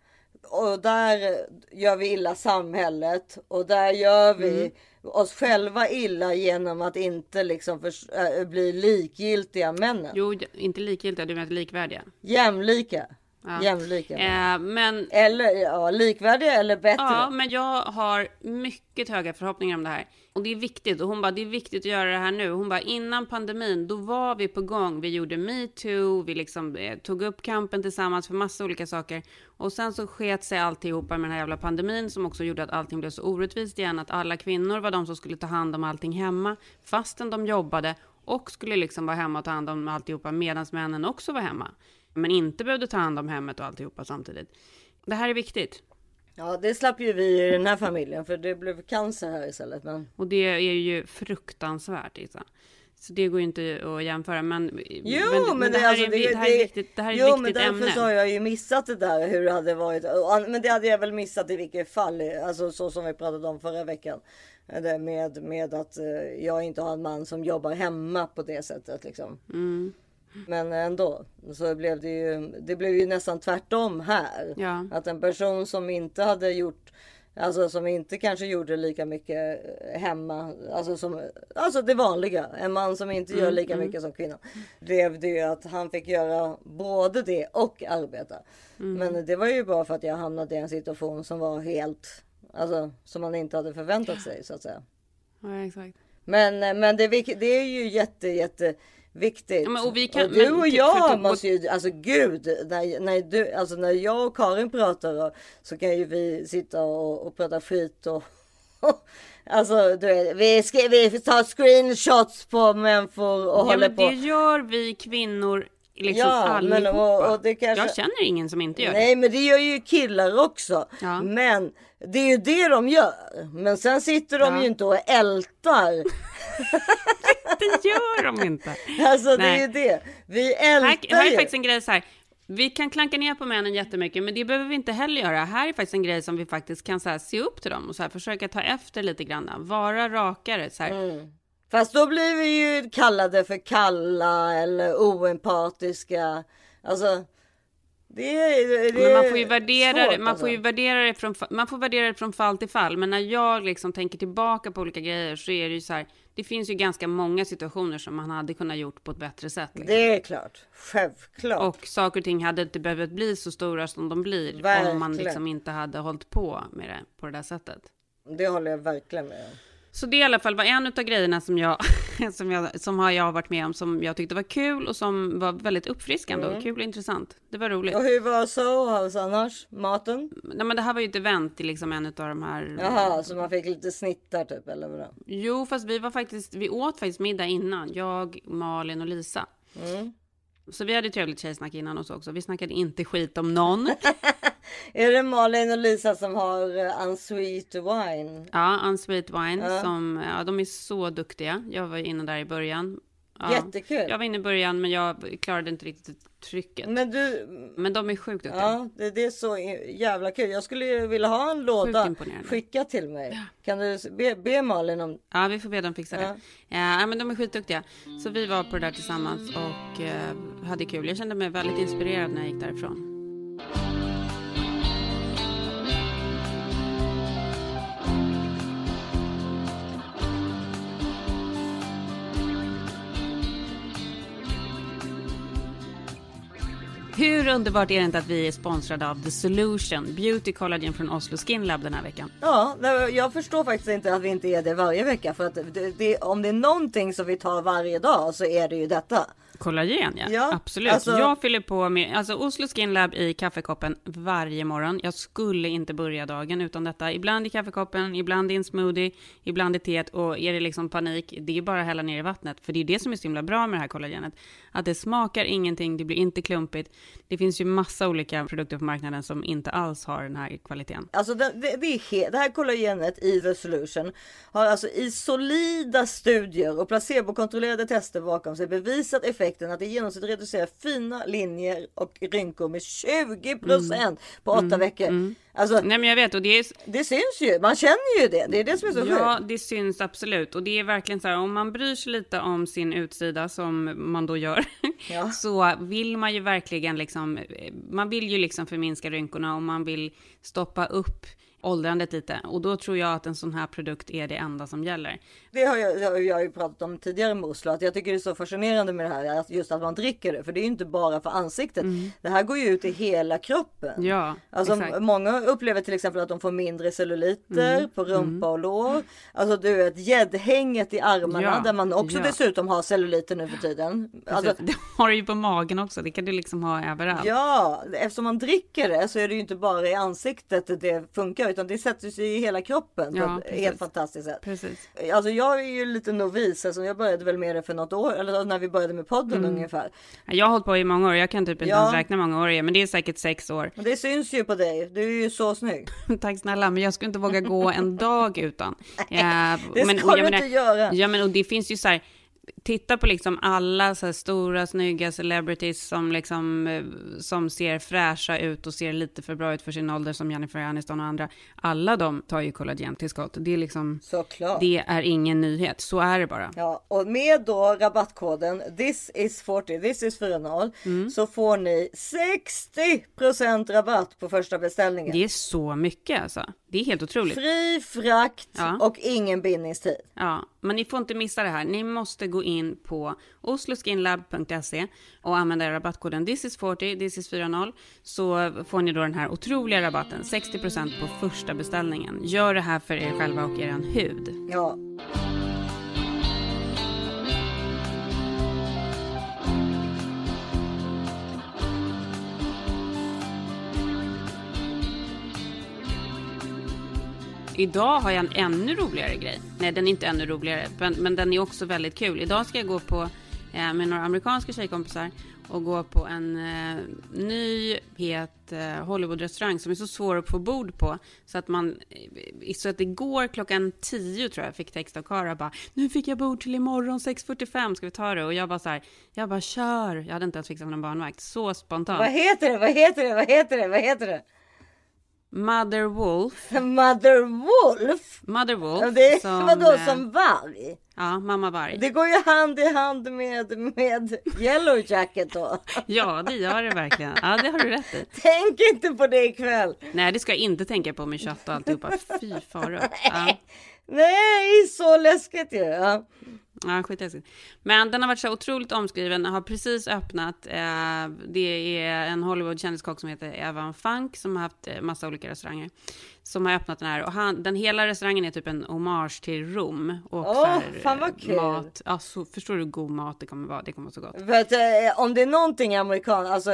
och där gör vi illa samhället och där gör vi oss själva illa genom att inte liksom förs- äh, bli likgiltiga männen. Jo, inte likgiltiga, du menar likvärdiga. Jämlika. Ja. Jämlika. Eh, men Eller ja, likvärdiga eller bättre. Ja, men jag har mycket höga förhoppningar om det här. Och det är viktigt. Och hon bara, det är viktigt att göra det här nu. Hon bara, innan pandemin, då var vi på gång. Vi gjorde metoo, vi liksom eh, tog upp kampen tillsammans för massa olika saker. Och sen så sket sig alltihopa med den här jävla pandemin som också gjorde att allting blev så orättvist igen. Att alla kvinnor var de som skulle ta hand om allting hemma, fastän de jobbade och skulle liksom vara hemma och ta hand om alltihopa medan männen också var hemma. Men inte behövde ta hand om hemmet och alltihopa samtidigt. Det här är viktigt. Ja, det slapp ju vi i den här familjen för det blev cancer här istället. Men... Och det är ju fruktansvärt Isa. Så det går ju inte att jämföra. Men, jo, men, men det, här alltså, är, det, det här är viktigt. Det här är jo, viktigt men därför ämne. så har jag ju missat det där hur det hade varit. Men det hade jag väl missat i vilket fall. Alltså så som vi pratade om förra veckan. Det med, med att eh, jag inte har en man som jobbar hemma på det sättet liksom. Mm. Men ändå så blev det ju. Det blev ju nästan tvärtom här. Ja. Att en person som inte hade gjort Alltså som inte kanske gjorde lika mycket hemma. Alltså, som, alltså det vanliga. En man som inte gör Mm, lika mm. mycket som kvinnan. Blev det ju att han fick göra både det och arbeta. Mm. Men det var ju bara för att jag hamnade i en situation som var helt. Alltså som man inte hade förväntat sig så att säga. Ja, exakt. Men, men det, det är ju jätte jätte viktigt. Ja, men och kan- du men och till- jag förutom- måste ju, alltså gud, när, när, du, alltså när jag och Karin pratar och, så kan ju vi sitta och, och prata skit och Alltså du vi, ska, vi tar screenshots på människor och Ja, håller men på. det gör vi kvinnor liksom Ja, men allihopa. och- och det kanske- Jag känner ingen som inte gör Nej men det gör ju killar också. Ja. Men det är ju det de gör. Men sen sitter de Ja. ju inte och ältar. det. Det gör de inte. Alltså det Nej. är ju det. Vi Här, ältar här är ju. faktiskt en grej så här. Vi kan klanka ner på männen jättemycket, men det behöver vi inte heller göra. Här är faktiskt en grej som vi faktiskt kan så här, se upp till dem och så här, försöka ta efter lite grann. Vara rakare. Så här. Mm. Fast då blir vi ju kallade för kalla eller oempatiska. Alltså. Det är, det Men man är får ju värdera svårt, det, man får ju alltså. värdera det från, man får värdera det från fall till fall. Men när jag liksom tänker tillbaka på olika grejer så är det ju så här. Det finns ju ganska många situationer som man hade kunnat gjort på ett bättre sätt. Liksom. Det är klart. Självklart. Och saker och ting hade inte behövt bli så stora som de blir om man Verkligen. liksom inte hade hållit på med det på det där sättet. Det håller jag verkligen med om. Så det i alla fall var en av grejerna som jag, som jag, som har jag varit med om som jag tyckte var kul och som var väldigt uppfriskande och kul och intressant. Det var roligt. Och hur var Soho House annars? Maten? Nej, men det här var ju ett event i liksom en av de här. Jaha, så man fick lite snittar typ eller vadå? Jo, fast vi var faktiskt, vi åt faktiskt middag innan. Jag, Malin och Lisa. Mm. Så vi hade trevligt tjejsnack innan oss också. Vi snackade inte skit om någon. Är det Malin och Lisa som har uh, unsweet wine? Ja, Unsweet Wine Ja. som, ja de är så duktiga. Jag var inne där i början. Ja. Jättekul. Jag var inne i början men jag klarade inte riktigt trycket. Men du, Men de är sjukt duktiga. ja det, det är så jävla kul. Jag skulle vilja ha en låda skicka till mig. Kan du be, be Malin om? Ja, vi får be dem fixa Ja. det. Ja, men de är skitduktiga. Så vi var på det där tillsammans och eh, hade kul. Jag kände mig väldigt inspirerad när jag gick därifrån. Hur underbart är det inte att vi är sponsrade av The Solution, Beauty Collagen från Oslo Skin Lab den här veckan? Ja, jag förstår faktiskt inte att vi inte är det varje vecka. För att det, det, om det är någonting som vi tar varje dag så är det ju detta. Kollagen ja, Ja, absolut. alltså- Jag fyller på med alltså Oslo Skin Lab i kaffekoppen varje morgon. Jag skulle inte börja dagen utan detta. Ibland i kaffekoppen, ibland i en smoothie, ibland i teet och är det liksom panik, det är bara att hälla ner i vattnet. För det är det som är så himla bra med det här kollagenet. Att det smakar ingenting, det blir inte klumpigt. Det finns ju massa olika produkter på marknaden som inte alls har den här kvaliteten. Alltså det, det, det, det här kollagenet i The Solution har alltså i solida studier och placebokontrollerade tester bakom sig bevisat effekten att det i genomsnitt reducerar fina linjer och rynkor med 20 procent på åtta veckor. Alltså Nej men jag vet och det är det syns ju, man känner ju det. Det är det som är så Ja, sjukt. det syns absolut. Och det är verkligen så här, om man bryr sig lite om sin utsida, som man då gör, Ja. så vill man ju verkligen liksom, man vill ju liksom förminska rynkorna och man vill stoppa upp åldrandet lite. Och då tror jag att en sån här produkt är det enda som gäller. Det har jag, har jag ju pratat om tidigare med Oslo, att jag tycker det är så fascinerande med det här, att just att man dricker det, för det är ju inte bara för ansiktet. Det här går ju ut i hela kroppen. Mm. Ja, Alltså exakt. många upplever till exempel att de får mindre celluliter Mm. på rumpa och lår. Alltså du vet gäddhänget i armarna Ja, där man också ja. dessutom har celluliter nu för tiden. Alltså, det har du ju på magen också, det kan du liksom ha överallt. ja, eftersom man dricker det så är det ju inte bara i ansiktet det funkar utan det sätter sig i hela kroppen på Ja, ett precis. helt fantastiskt sätt. Precis. Alltså jag är ju lite novis, alltså jag började väl med det för något år, eller när vi började med podden ungefär. Jag har hållit på i många år, jag kan typ inte Ja. ens räkna många år är, men det är säkert sex år. Det syns ju på dig, du är ju så snygg. Tack snälla, men jag skulle inte våga gå en dag utan. Ja, Det men, ska och du inte göra. Ja, men och det finns ju så här, titta på liksom alla så här stora, snygga celebrities som liksom, eh, som ser fräscha ut och ser lite för bra ut för sin ålder, som Jennifer Aniston och andra. Alla de tar ju kollagentillskott. Det är liksom, Såklart. det är ingen nyhet, så är det bara. Ja, och med då rabattkoden this is 40, this is 40 Mm. så får ni 60% rabatt på första beställningen. Det är så mycket alltså. Det är helt otroligt. Fri frakt Ja. och ingen bindningstid. Ja, men ni får inte missa det här. Ni måste gå in in på osloskinlab.se och använda rabattkoden thisis40, thisis40 så får ni då den här otroliga rabatten, 60% på första beställningen. Gör det här för er själva och er hud. Ja, Idag har jag en ännu roligare grej. Nej, den är inte ännu roligare, men, men den är också väldigt kul. Idag ska jag gå på eh, med några amerikanska tjejkompisar och gå på en eh, ny het eh, Hollywood-restaurang som är så svår att få bord på så att man eh, så att igår klockan 10 tror jag fick text av Kara bara nu fick jag bord till imorgon 6.45 ska vi ta det och jag bara så här jag bara kör jag hade inte ens fixat någon barnvakt så spontant vad heter det? Vad heter det? Vad heter det? Vad heter det? Mother Wolf Mother Wolf? Mother Wolf Det är som, vadå eh, som varg? ja mamma varg Det går ju hand i hand med, med Yellow Jacket då. Ja, det gör det verkligen. Ja, det har du rätt i. Tänk inte på det ikväll. Nej, det ska jag inte tänka på med kött och alltihopa. Fy fara. Ja, Nej, så läskigt ju. Ja. Ja skitläskigt. Men den har varit så otroligt omskriven. Har precis öppnat. Eh, det är en Hollywood-kändiskock som heter Evan Funk som har haft eh, massa olika restauranger. Som har öppnat den här. Och han, den hela restaurangen är typ en hommage till Rom. Och Åh, så här, fan vad eh, kul. Mat. Ja, så, förstår du hur god mat det kommer vara? Det kommer vara så gott. För att eh, om det är någonting amerikan, alltså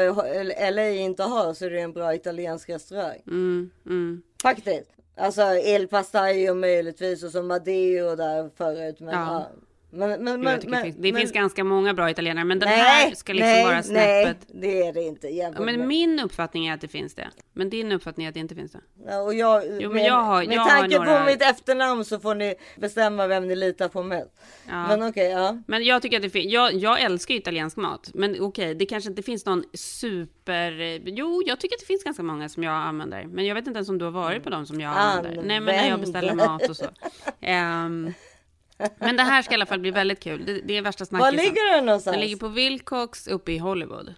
LA inte har så är det en bra italiensk restaurang. Mm, mm. Faktiskt. Alltså El Pastaio möjligtvis och så Madeo där förut. Men, Ja. ja. Men, men, men, men, det finns, det finns ganska många bra italienare, men den nej, här ska liksom nej, vara snäppet. Nej, det är det inte. Ja, men min uppfattning är att det finns det. Men din uppfattning är att det inte finns det. Ja, och jag, Jo, men jag har- med jag tanke några- på mitt efternamn så får ni bestämma vem ni litar på mest. Ja. Men okej, ja. Men jag tycker att det finns, jag, jag älskar italiensk mat. Men okej, det kanske inte finns någon super... Jo, jag tycker att det finns ganska många som jag använder. Men jag vet inte ens om du har varit på dem som jag använder. Nej, men när jag beställer mat och så. Ehm, men det här ska i alla fall bli väldigt kul. Det, det är värsta Var snackisen. ligger den någonstans? Den ligger på Wilcox uppe i Hollywood.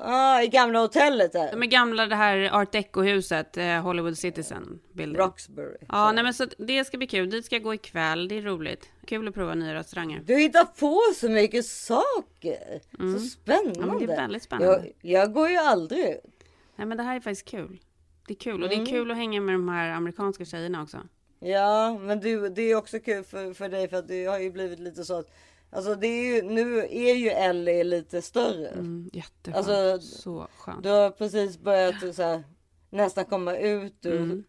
ah, I gamla hotellet där. De är gamla, det här art deco-huset, eh, Hollywood Citizen building. Roxbury. Ja, nej men så det ska bli kul. Dit ska jag gå ikväll. Det är roligt. Kul att prova nya restauranger. Du hittar på så mycket saker. Så spännande. Mm. Ja, men det är väldigt spännande. Jag, jag går ju aldrig ut. Nej, men det här är faktiskt kul. Det är kul och Mm. det är kul att hänga med de här amerikanska tjejerna också. Ja, men du, det är också kul för, för dig för att det har ju blivit lite så att Alltså det är ju, nu är ju Ellie lite större. Mm, jätteskönt. Alltså, så skönt. Du har precis börjat så här, nästan komma ut ur Mm.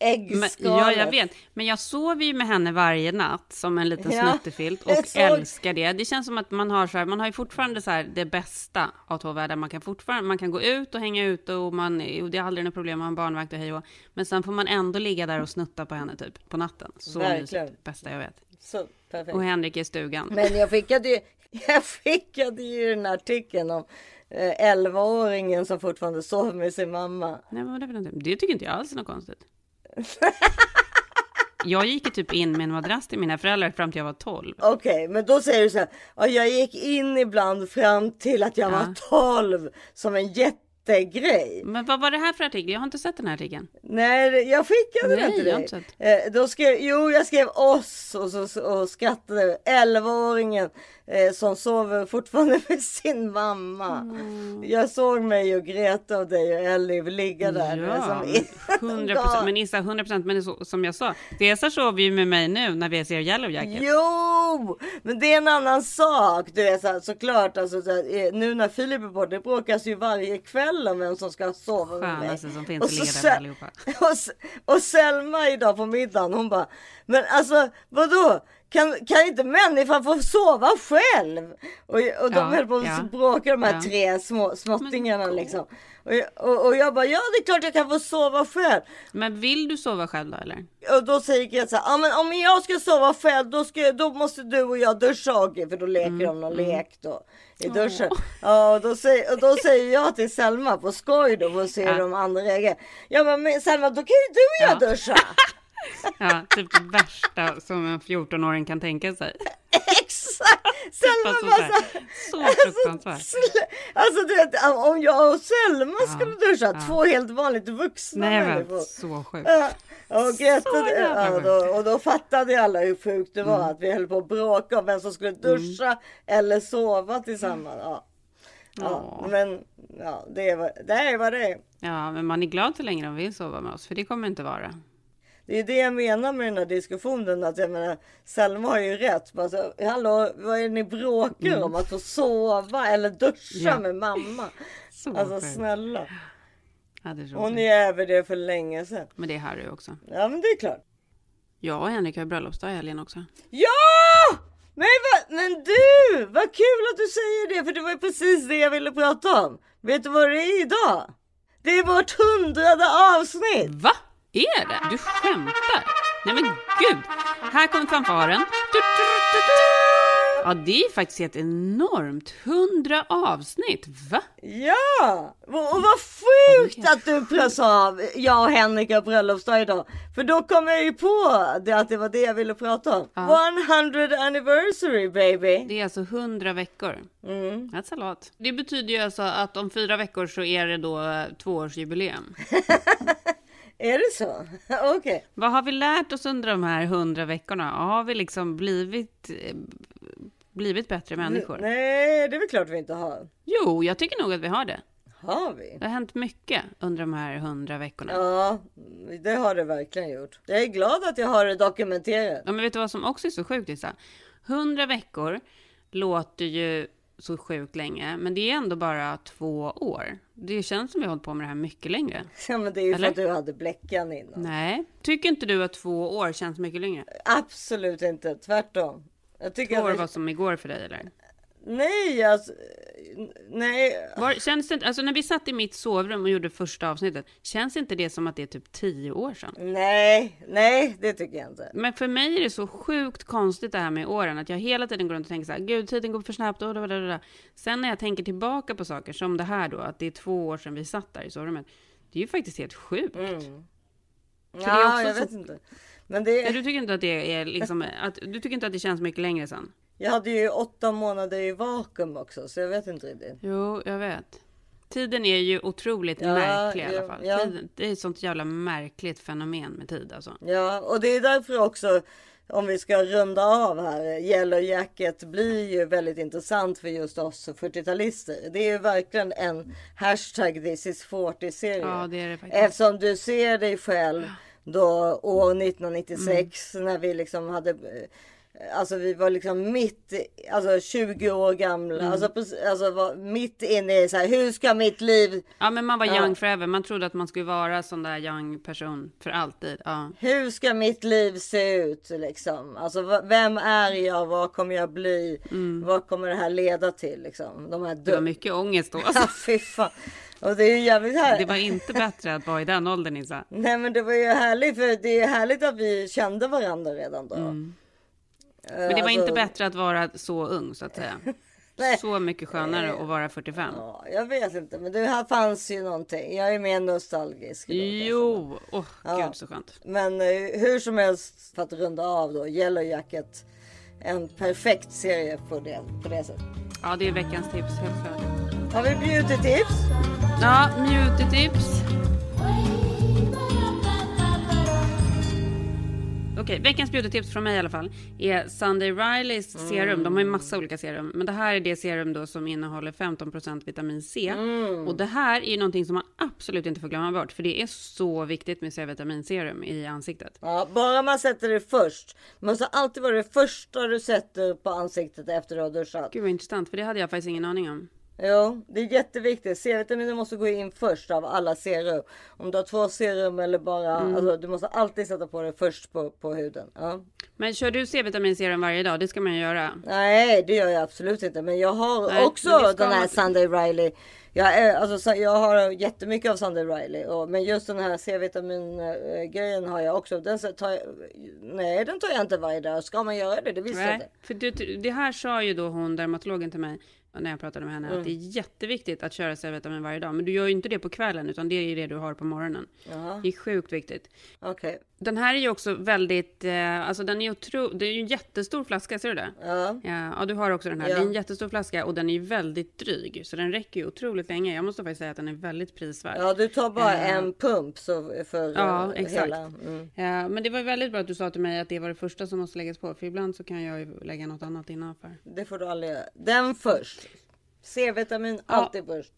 Äggskalet. Men, ja, jag vet. Men jag sover ju med henne varje natt som en liten Ja, snuttefilt och såg- älskar det. Det känns som att man har så här, man har ju fortfarande så här det bästa av två världar. Man kan fortfarande, man kan gå ut och hänga ute och man, och det är aldrig något problem med en barnvakt och hej och. Men sen får man ändå ligga där och snutta på henne typ på natten. Så Verkligen. mysigt. Bästa jag vet. Så, perfekt. Och Henrik är i stugan. Men jag skickade ju, jag skickade ju den här artikeln om eh, 11-åringen som fortfarande sover med sin mamma. Nej, men det? Det tycker inte jag alls är något konstigt. Jag gick ju typ in med en madrass till mina föräldrar fram till jag var 12. Okej, men då säger du så här. "Ja, jag gick in ibland fram till att jag Ja. var 12 som en jättegrej. Men vad var det här för artikel? Jag har inte sett den här artikeln. Nej, jag skickade Nej, den till jag dig. inte sett. Eh, då skrev, jo, jag skrev oss och, så, och skrattade. 11-åringen eh, som sover fortfarande med sin mamma. Mm. Jag såg mig och Greta och dig och Ellie ligga där. Ja, som 100 procent. Men Issa, 100 procent. Men är så, som jag sa, Cesar sover ju med mig nu när vi ser Yellow Jacket. Jo, men det är en annan sak. Du är så här, såklart, alltså, så här, eh, nu när Filip är borta, det bråkas ju varje kväll om vem som ska sova med mig. Skönaste som finns Och att så Sel-. Och, och Selma idag på middagen, hon bara, men alltså vadå? Kan, kan inte människan få sova själv? Och, och de Ja, höll på att ja. bråka de här Ja. tre små småttingarna liksom. Och, och, och jag bara, ja det är klart jag kan få sova själv. Men vill du sova själv då eller? Och då säger Greta så här, ja men om jag ska sova själv då, ska, då måste du och jag duscha Okej, för då leker Mm, de någon lek då i duschen. Ja och då, säger, och då säger jag till Selma på skoj då för att se hur de andra reagerar. Ja men, Selma då kan ju du och jag Ja. duscha. Ja, typ det värsta som en 14-åring kan tänka sig. Exakt! Selma Alltså, bara så här, så här, så fruktansvärt. Alltså, alltså du vet, om jag och Selma skulle duscha, ja. två helt vanligt vuxna Nej människor. så sjukt. Ja, och, ja, då, och då fattade alla hur sjukt det var Mm. att vi höll på att bråka om vem som skulle duscha eller sova tillsammans. Ja. Ja, Ja. men ja, det, var, det är vad det är. Ja, men man är glad så länge de vill sova med oss, för det kommer inte vara. Det är det jag menar med den här diskussionen. Att jag menar, Selma har ju rätt. Alltså, hallå, vad är det ni bråkar om? Att få sova eller duscha Mm. Ja. med mamma? Så Alltså sjukt. snälla. Ja, det är Hon är över det för länge sedan. Men det är Harry också. Ja men det är klart. Jag och Henrik har bröllopsdag i helgen också. Ja! Men, vad, men du! Vad kul att du säger det för det var ju precis det jag ville prata om. Vet du vad det är idag? Det är vårt hundrade avsnitt! Va? Är det? Du skämtar? Nej men gud! Här kommer fanfaren. Ja, det är faktiskt helt enormt. 100 avsnitt. Va? Ja! Och, vad sjukt att du sa av jag och Henrik har bröllopsdag idag. För då kom jag ju på det att det var det jag ville prata om. 100 anniversary baby! Det är alltså 100 veckor. Mm. That's a lot. Det betyder ju alltså att om fyra veckor så är det då tvåårsjubileum. Är det så? Okej. Vad har vi lärt oss under de här 100 veckorna? Har vi liksom blivit, eh, blivit bättre människor? Nej, det är väl klart vi inte har. Jo, jag tycker nog att vi har det. Har vi? Det har hänt mycket under de här 100 veckorna. Ja, det har det verkligen gjort. Jag är glad att jag har det dokumenterat. Ja, men vet du vad som också är så sjukt Issa? 100 veckor låter ju så sjukt länge, men det är ändå bara två år. Det känns som vi har hållit på med det här mycket längre. Ja, men det är ju Eller? för att du hade bläckan innan. Nej, tycker inte du att två år känns mycket längre? Absolut inte, tvärtom. Jag tycker Två år att var som igår för dig eller? Nej, alltså... Nej. Var, känns det inte, alltså när vi satt i mitt sovrum och gjorde första avsnittet, känns inte det som att det är typ tio år sedan? Nej, nej, det tycker jag inte. Men för mig är det så sjukt konstigt det här med åren, att jag hela tiden går runt och tänker så här, gud tiden går för snabbt, och det. Sen när jag tänker tillbaka på saker som det här då, att det är två år sedan vi satt där i sovrummet, det är ju faktiskt helt sjukt. Mm. Ja, jag så- vet inte. Men det... Du tycker inte att det är liksom, att, du tycker inte att det känns mycket längre sedan? Jag hade ju åtta månader i vakuum också, så jag vet inte riktigt. Jo, jag vet. Tiden är ju otroligt Ja, märklig i alla fall. ja. Tiden, det är ett sånt jävla märkligt fenomen med tid alltså. Ja, och det är därför också, om vi ska runda av här, Yellow Jacket blir ju väldigt intressant för just oss 40-talister. Det är ju verkligen en hashtag this is 40-serie. Ja, det är det faktiskt. Eftersom du ser dig själv då år 1996 Mm. när vi liksom hade eh, Alltså vi var liksom mitt, alltså 20 år gamla, Mm. alltså, alltså var mitt inne i så här, hur ska mitt liv, Ja, men man var Ja. young forever. Man trodde att man skulle vara sån där young person för alltid. Ja. hur ska mitt liv se ut liksom? Alltså vem är jag, vad kommer jag bli, vad kommer det här leda till liksom? De här Mm. Det var mycket ångest då. Ja, Alltså. fy fan. Och det är jävligt här. Det var inte bättre att vara i den åldern Isa. Nej men det var ju härligt för det är härligt att vi kände varandra redan då. Mm. Men det var inte bättre att vara så ung så att säga. Alltså- Nej. Så mycket skönare att vara 45. Ja, jag vet inte, men det här fanns ju någonting. Jag är mer nostalgisk. då. Jo, åh Ja. gud så skönt. Men eh, hur som helst, för att runda av då, Yellow Jacket. En perfekt serie på det, på det sättet. Ja, det är veckans tips helt klart. Har vi beauty-tips? Ja, beauty-tips. Okej, veckans beautytips från mig i alla fall är Sunday Rileys Mm. serum. De har ju massa olika serum, men det här är det serum då som innehåller 15% vitamin C. Mm. Och det här är ju någonting som man absolut inte får glömma bort, för det är så viktigt med C-vitaminserum i ansiktet. Ja, bara man sätter det först. Det måste alltid vara det första du sätter på ansiktet efter du har duschat. Gud vad intressant, för det hade jag faktiskt ingen aning om. Jo, det är jätteviktigt. C-vitaminer måste gå in först av alla serum. Om du har två serum eller bara, Mm. alltså du måste alltid sätta på det först på, på huden. Ja. Men kör du C-vitaminserum varje dag? Det ska man ju göra. Nej, det gör jag absolut inte. Men jag har Nej, också den här man- Sunday Riley. Jag, är, alltså, så- jag har jättemycket av Sunday Riley. Och, men just den här C-vitamin eh, grejen har jag också. Den tar jag, nej, den tar jag inte varje dag. Ska man göra det? Det visste jag inte. för det, det här sa ju då hon dermatologen till mig när jag pratade med henne Mm. att det är jätteviktigt att köra C-vitamin varje dag. Men du gör ju inte det på kvällen utan det är ju det du har på morgonen. Jaha. Det är sjukt viktigt. Okej. Den här är ju också väldigt, eh, alltså den är ju otro, det är ju en jättestor flaska, ser du det? Ja. Ja, ja, du har också den här. Ja. Det är en jättestor flaska och den är ju väldigt dryg. Så den räcker ju otroligt länge. Jag måste faktiskt säga att den är väldigt prisvärd. ja, du tar bara Eh, en pump så för Ja, eh, exakt. hela. Mm. Ja, men det var väldigt bra att du sa till mig att det var det första som måste läggas på. För ibland så kan jag ju lägga något annat innanför. Det får du aldrig göra. Den först. C-vitamin alltid först.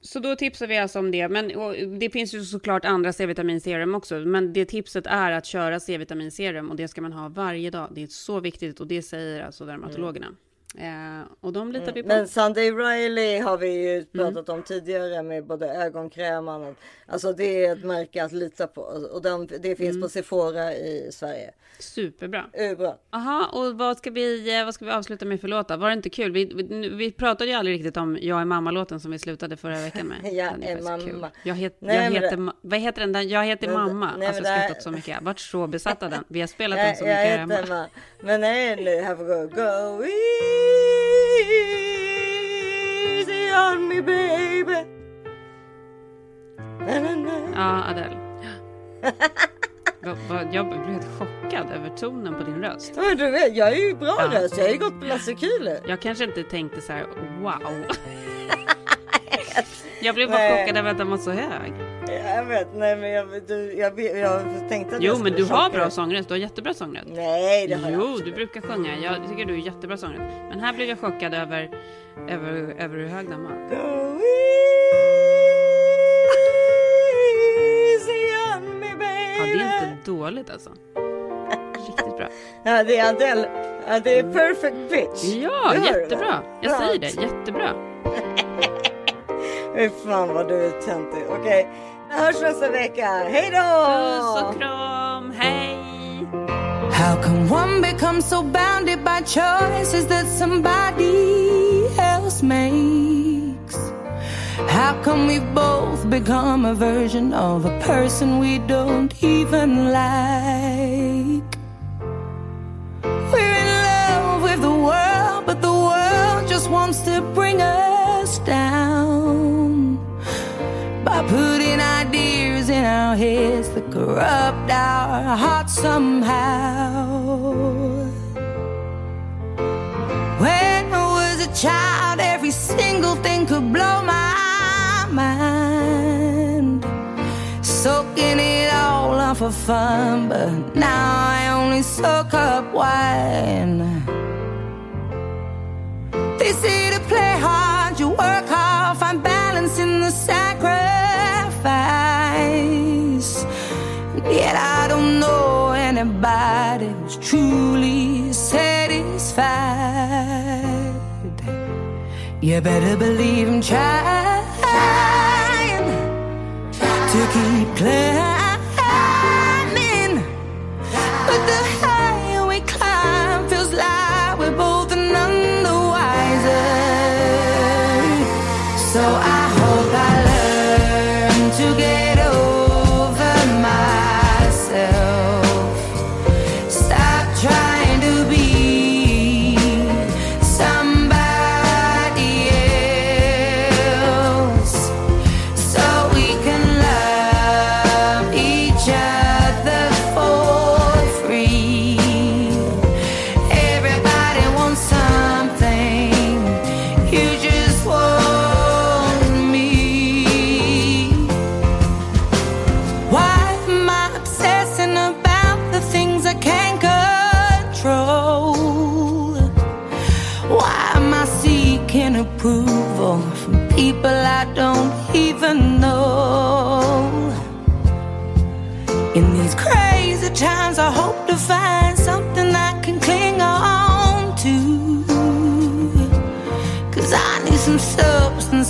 Så då tipsar vi alltså om det. Men det finns ju såklart andra C-vitaminserum också. Men det tipset är att köra C-vitaminserum och det ska man ha varje dag. Det är så viktigt och det säger alltså dermatologerna. Eh, och de litar vi på. Mm. Men Sunday Riley har vi Mm. ju pratat om tidigare med både ögonkräm och annat. Alltså det är ett märke att lita på. Och de, det finns Mm. på Sephora i Sverige. Superbra. Uh, bra. Aha, och vad ska, vi, eh, vad ska vi avsluta med för låtar? Var det inte kul? Vi, vi, vi pratade ju aldrig riktigt om Jag är mamma-låten som vi slutade förra veckan med. Jag är kul. mamma. Jag, het, Nej, jag heter, det- vad heter den där? Jag heter Men- mamma. nej, alltså jag har skrattat så mycket. Jag har varit så besatt av den. Vi har spelat Jag, den så jag mycket här hemma. Men nej nu, här får gå. Go easy on me baby. Na, na, na. Ja, Adele. Jag blev helt chockad över tonen på din röst. Men du vet, jag är ju bra Ja. röst. Jag har ju gått på Lasse Kühler. Jag kanske inte tänkte så här, wow. Jag blev bara chockad över att den var så hög. Jag vet, nej men jag, du, jag, jag, jag tänkte att Jo, jag men du har bra sångröst. Du har jättebra sångröst. Nej, det har jag Jo, du brukar sjunga. Jag tycker du är jättebra sångare. Men här blev jag chockad över, över, över hur hög den var. Go easy on me baby. Ja, det är inte dåligt alltså. Riktigt bra. Ja, det är Adele. Ja, det är perfect pitch. Ja, jättebra. Jag Bra. säger det, jättebra. Fy fan vad du är töntig. Okej, vi hörs nästa vecka. Hej då! Puss och kram, hej! How can one become so bounded by choices that somebody else makes? How come we both become a version of a person we don't even like? We're in love with the world, but the world just wants to bring us our heads that corrupt our hearts somehow. When I was a child, every single thing could blow my mind. Soaking it all up for fun, but now I only soak up wine. They say to play hard, you work hard, find balance in the sacrifice. Yet I don't know anybody who's truly satisfied. You better believe I'm trying to keep climbing. But the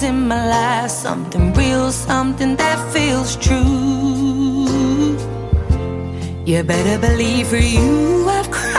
in my life, something real, something that feels true. You better believe for you I've cried.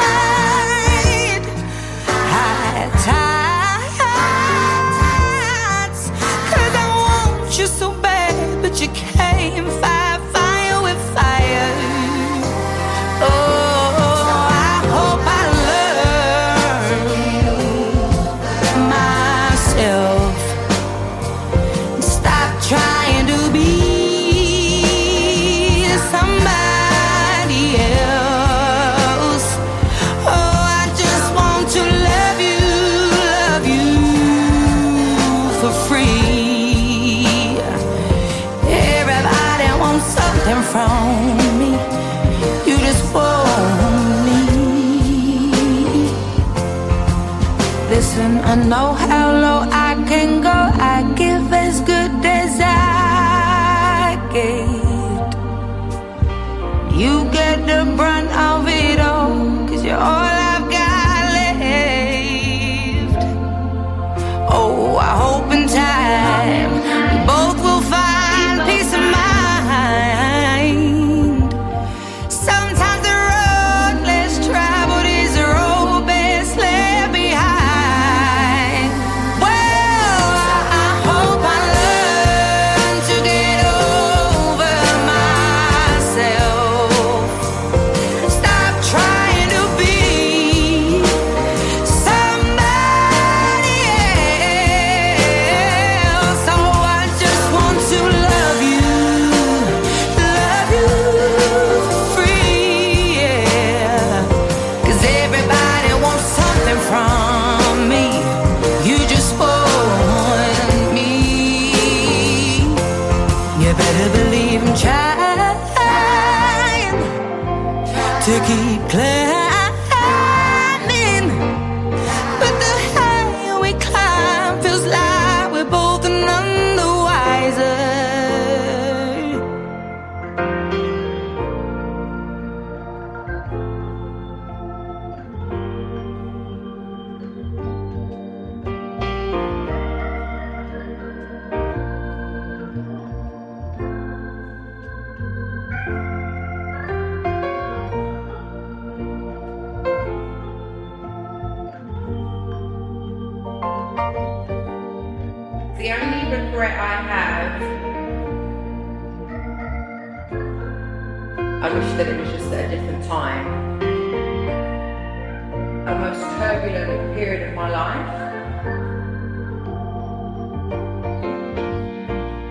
A most turbulent period of my life.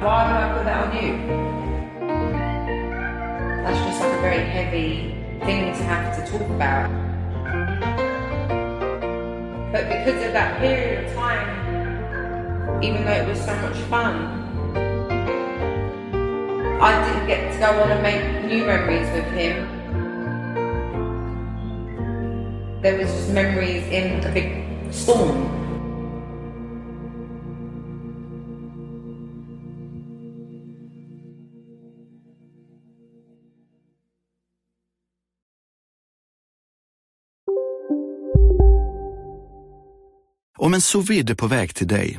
Why would I put that on you? That's just like a very heavy thing to have to talk about. But because of that period of time, even though it was so much fun. I didn't get to go on and make new memories with him. There was just memories in a big storm. Om en sous på väg till dig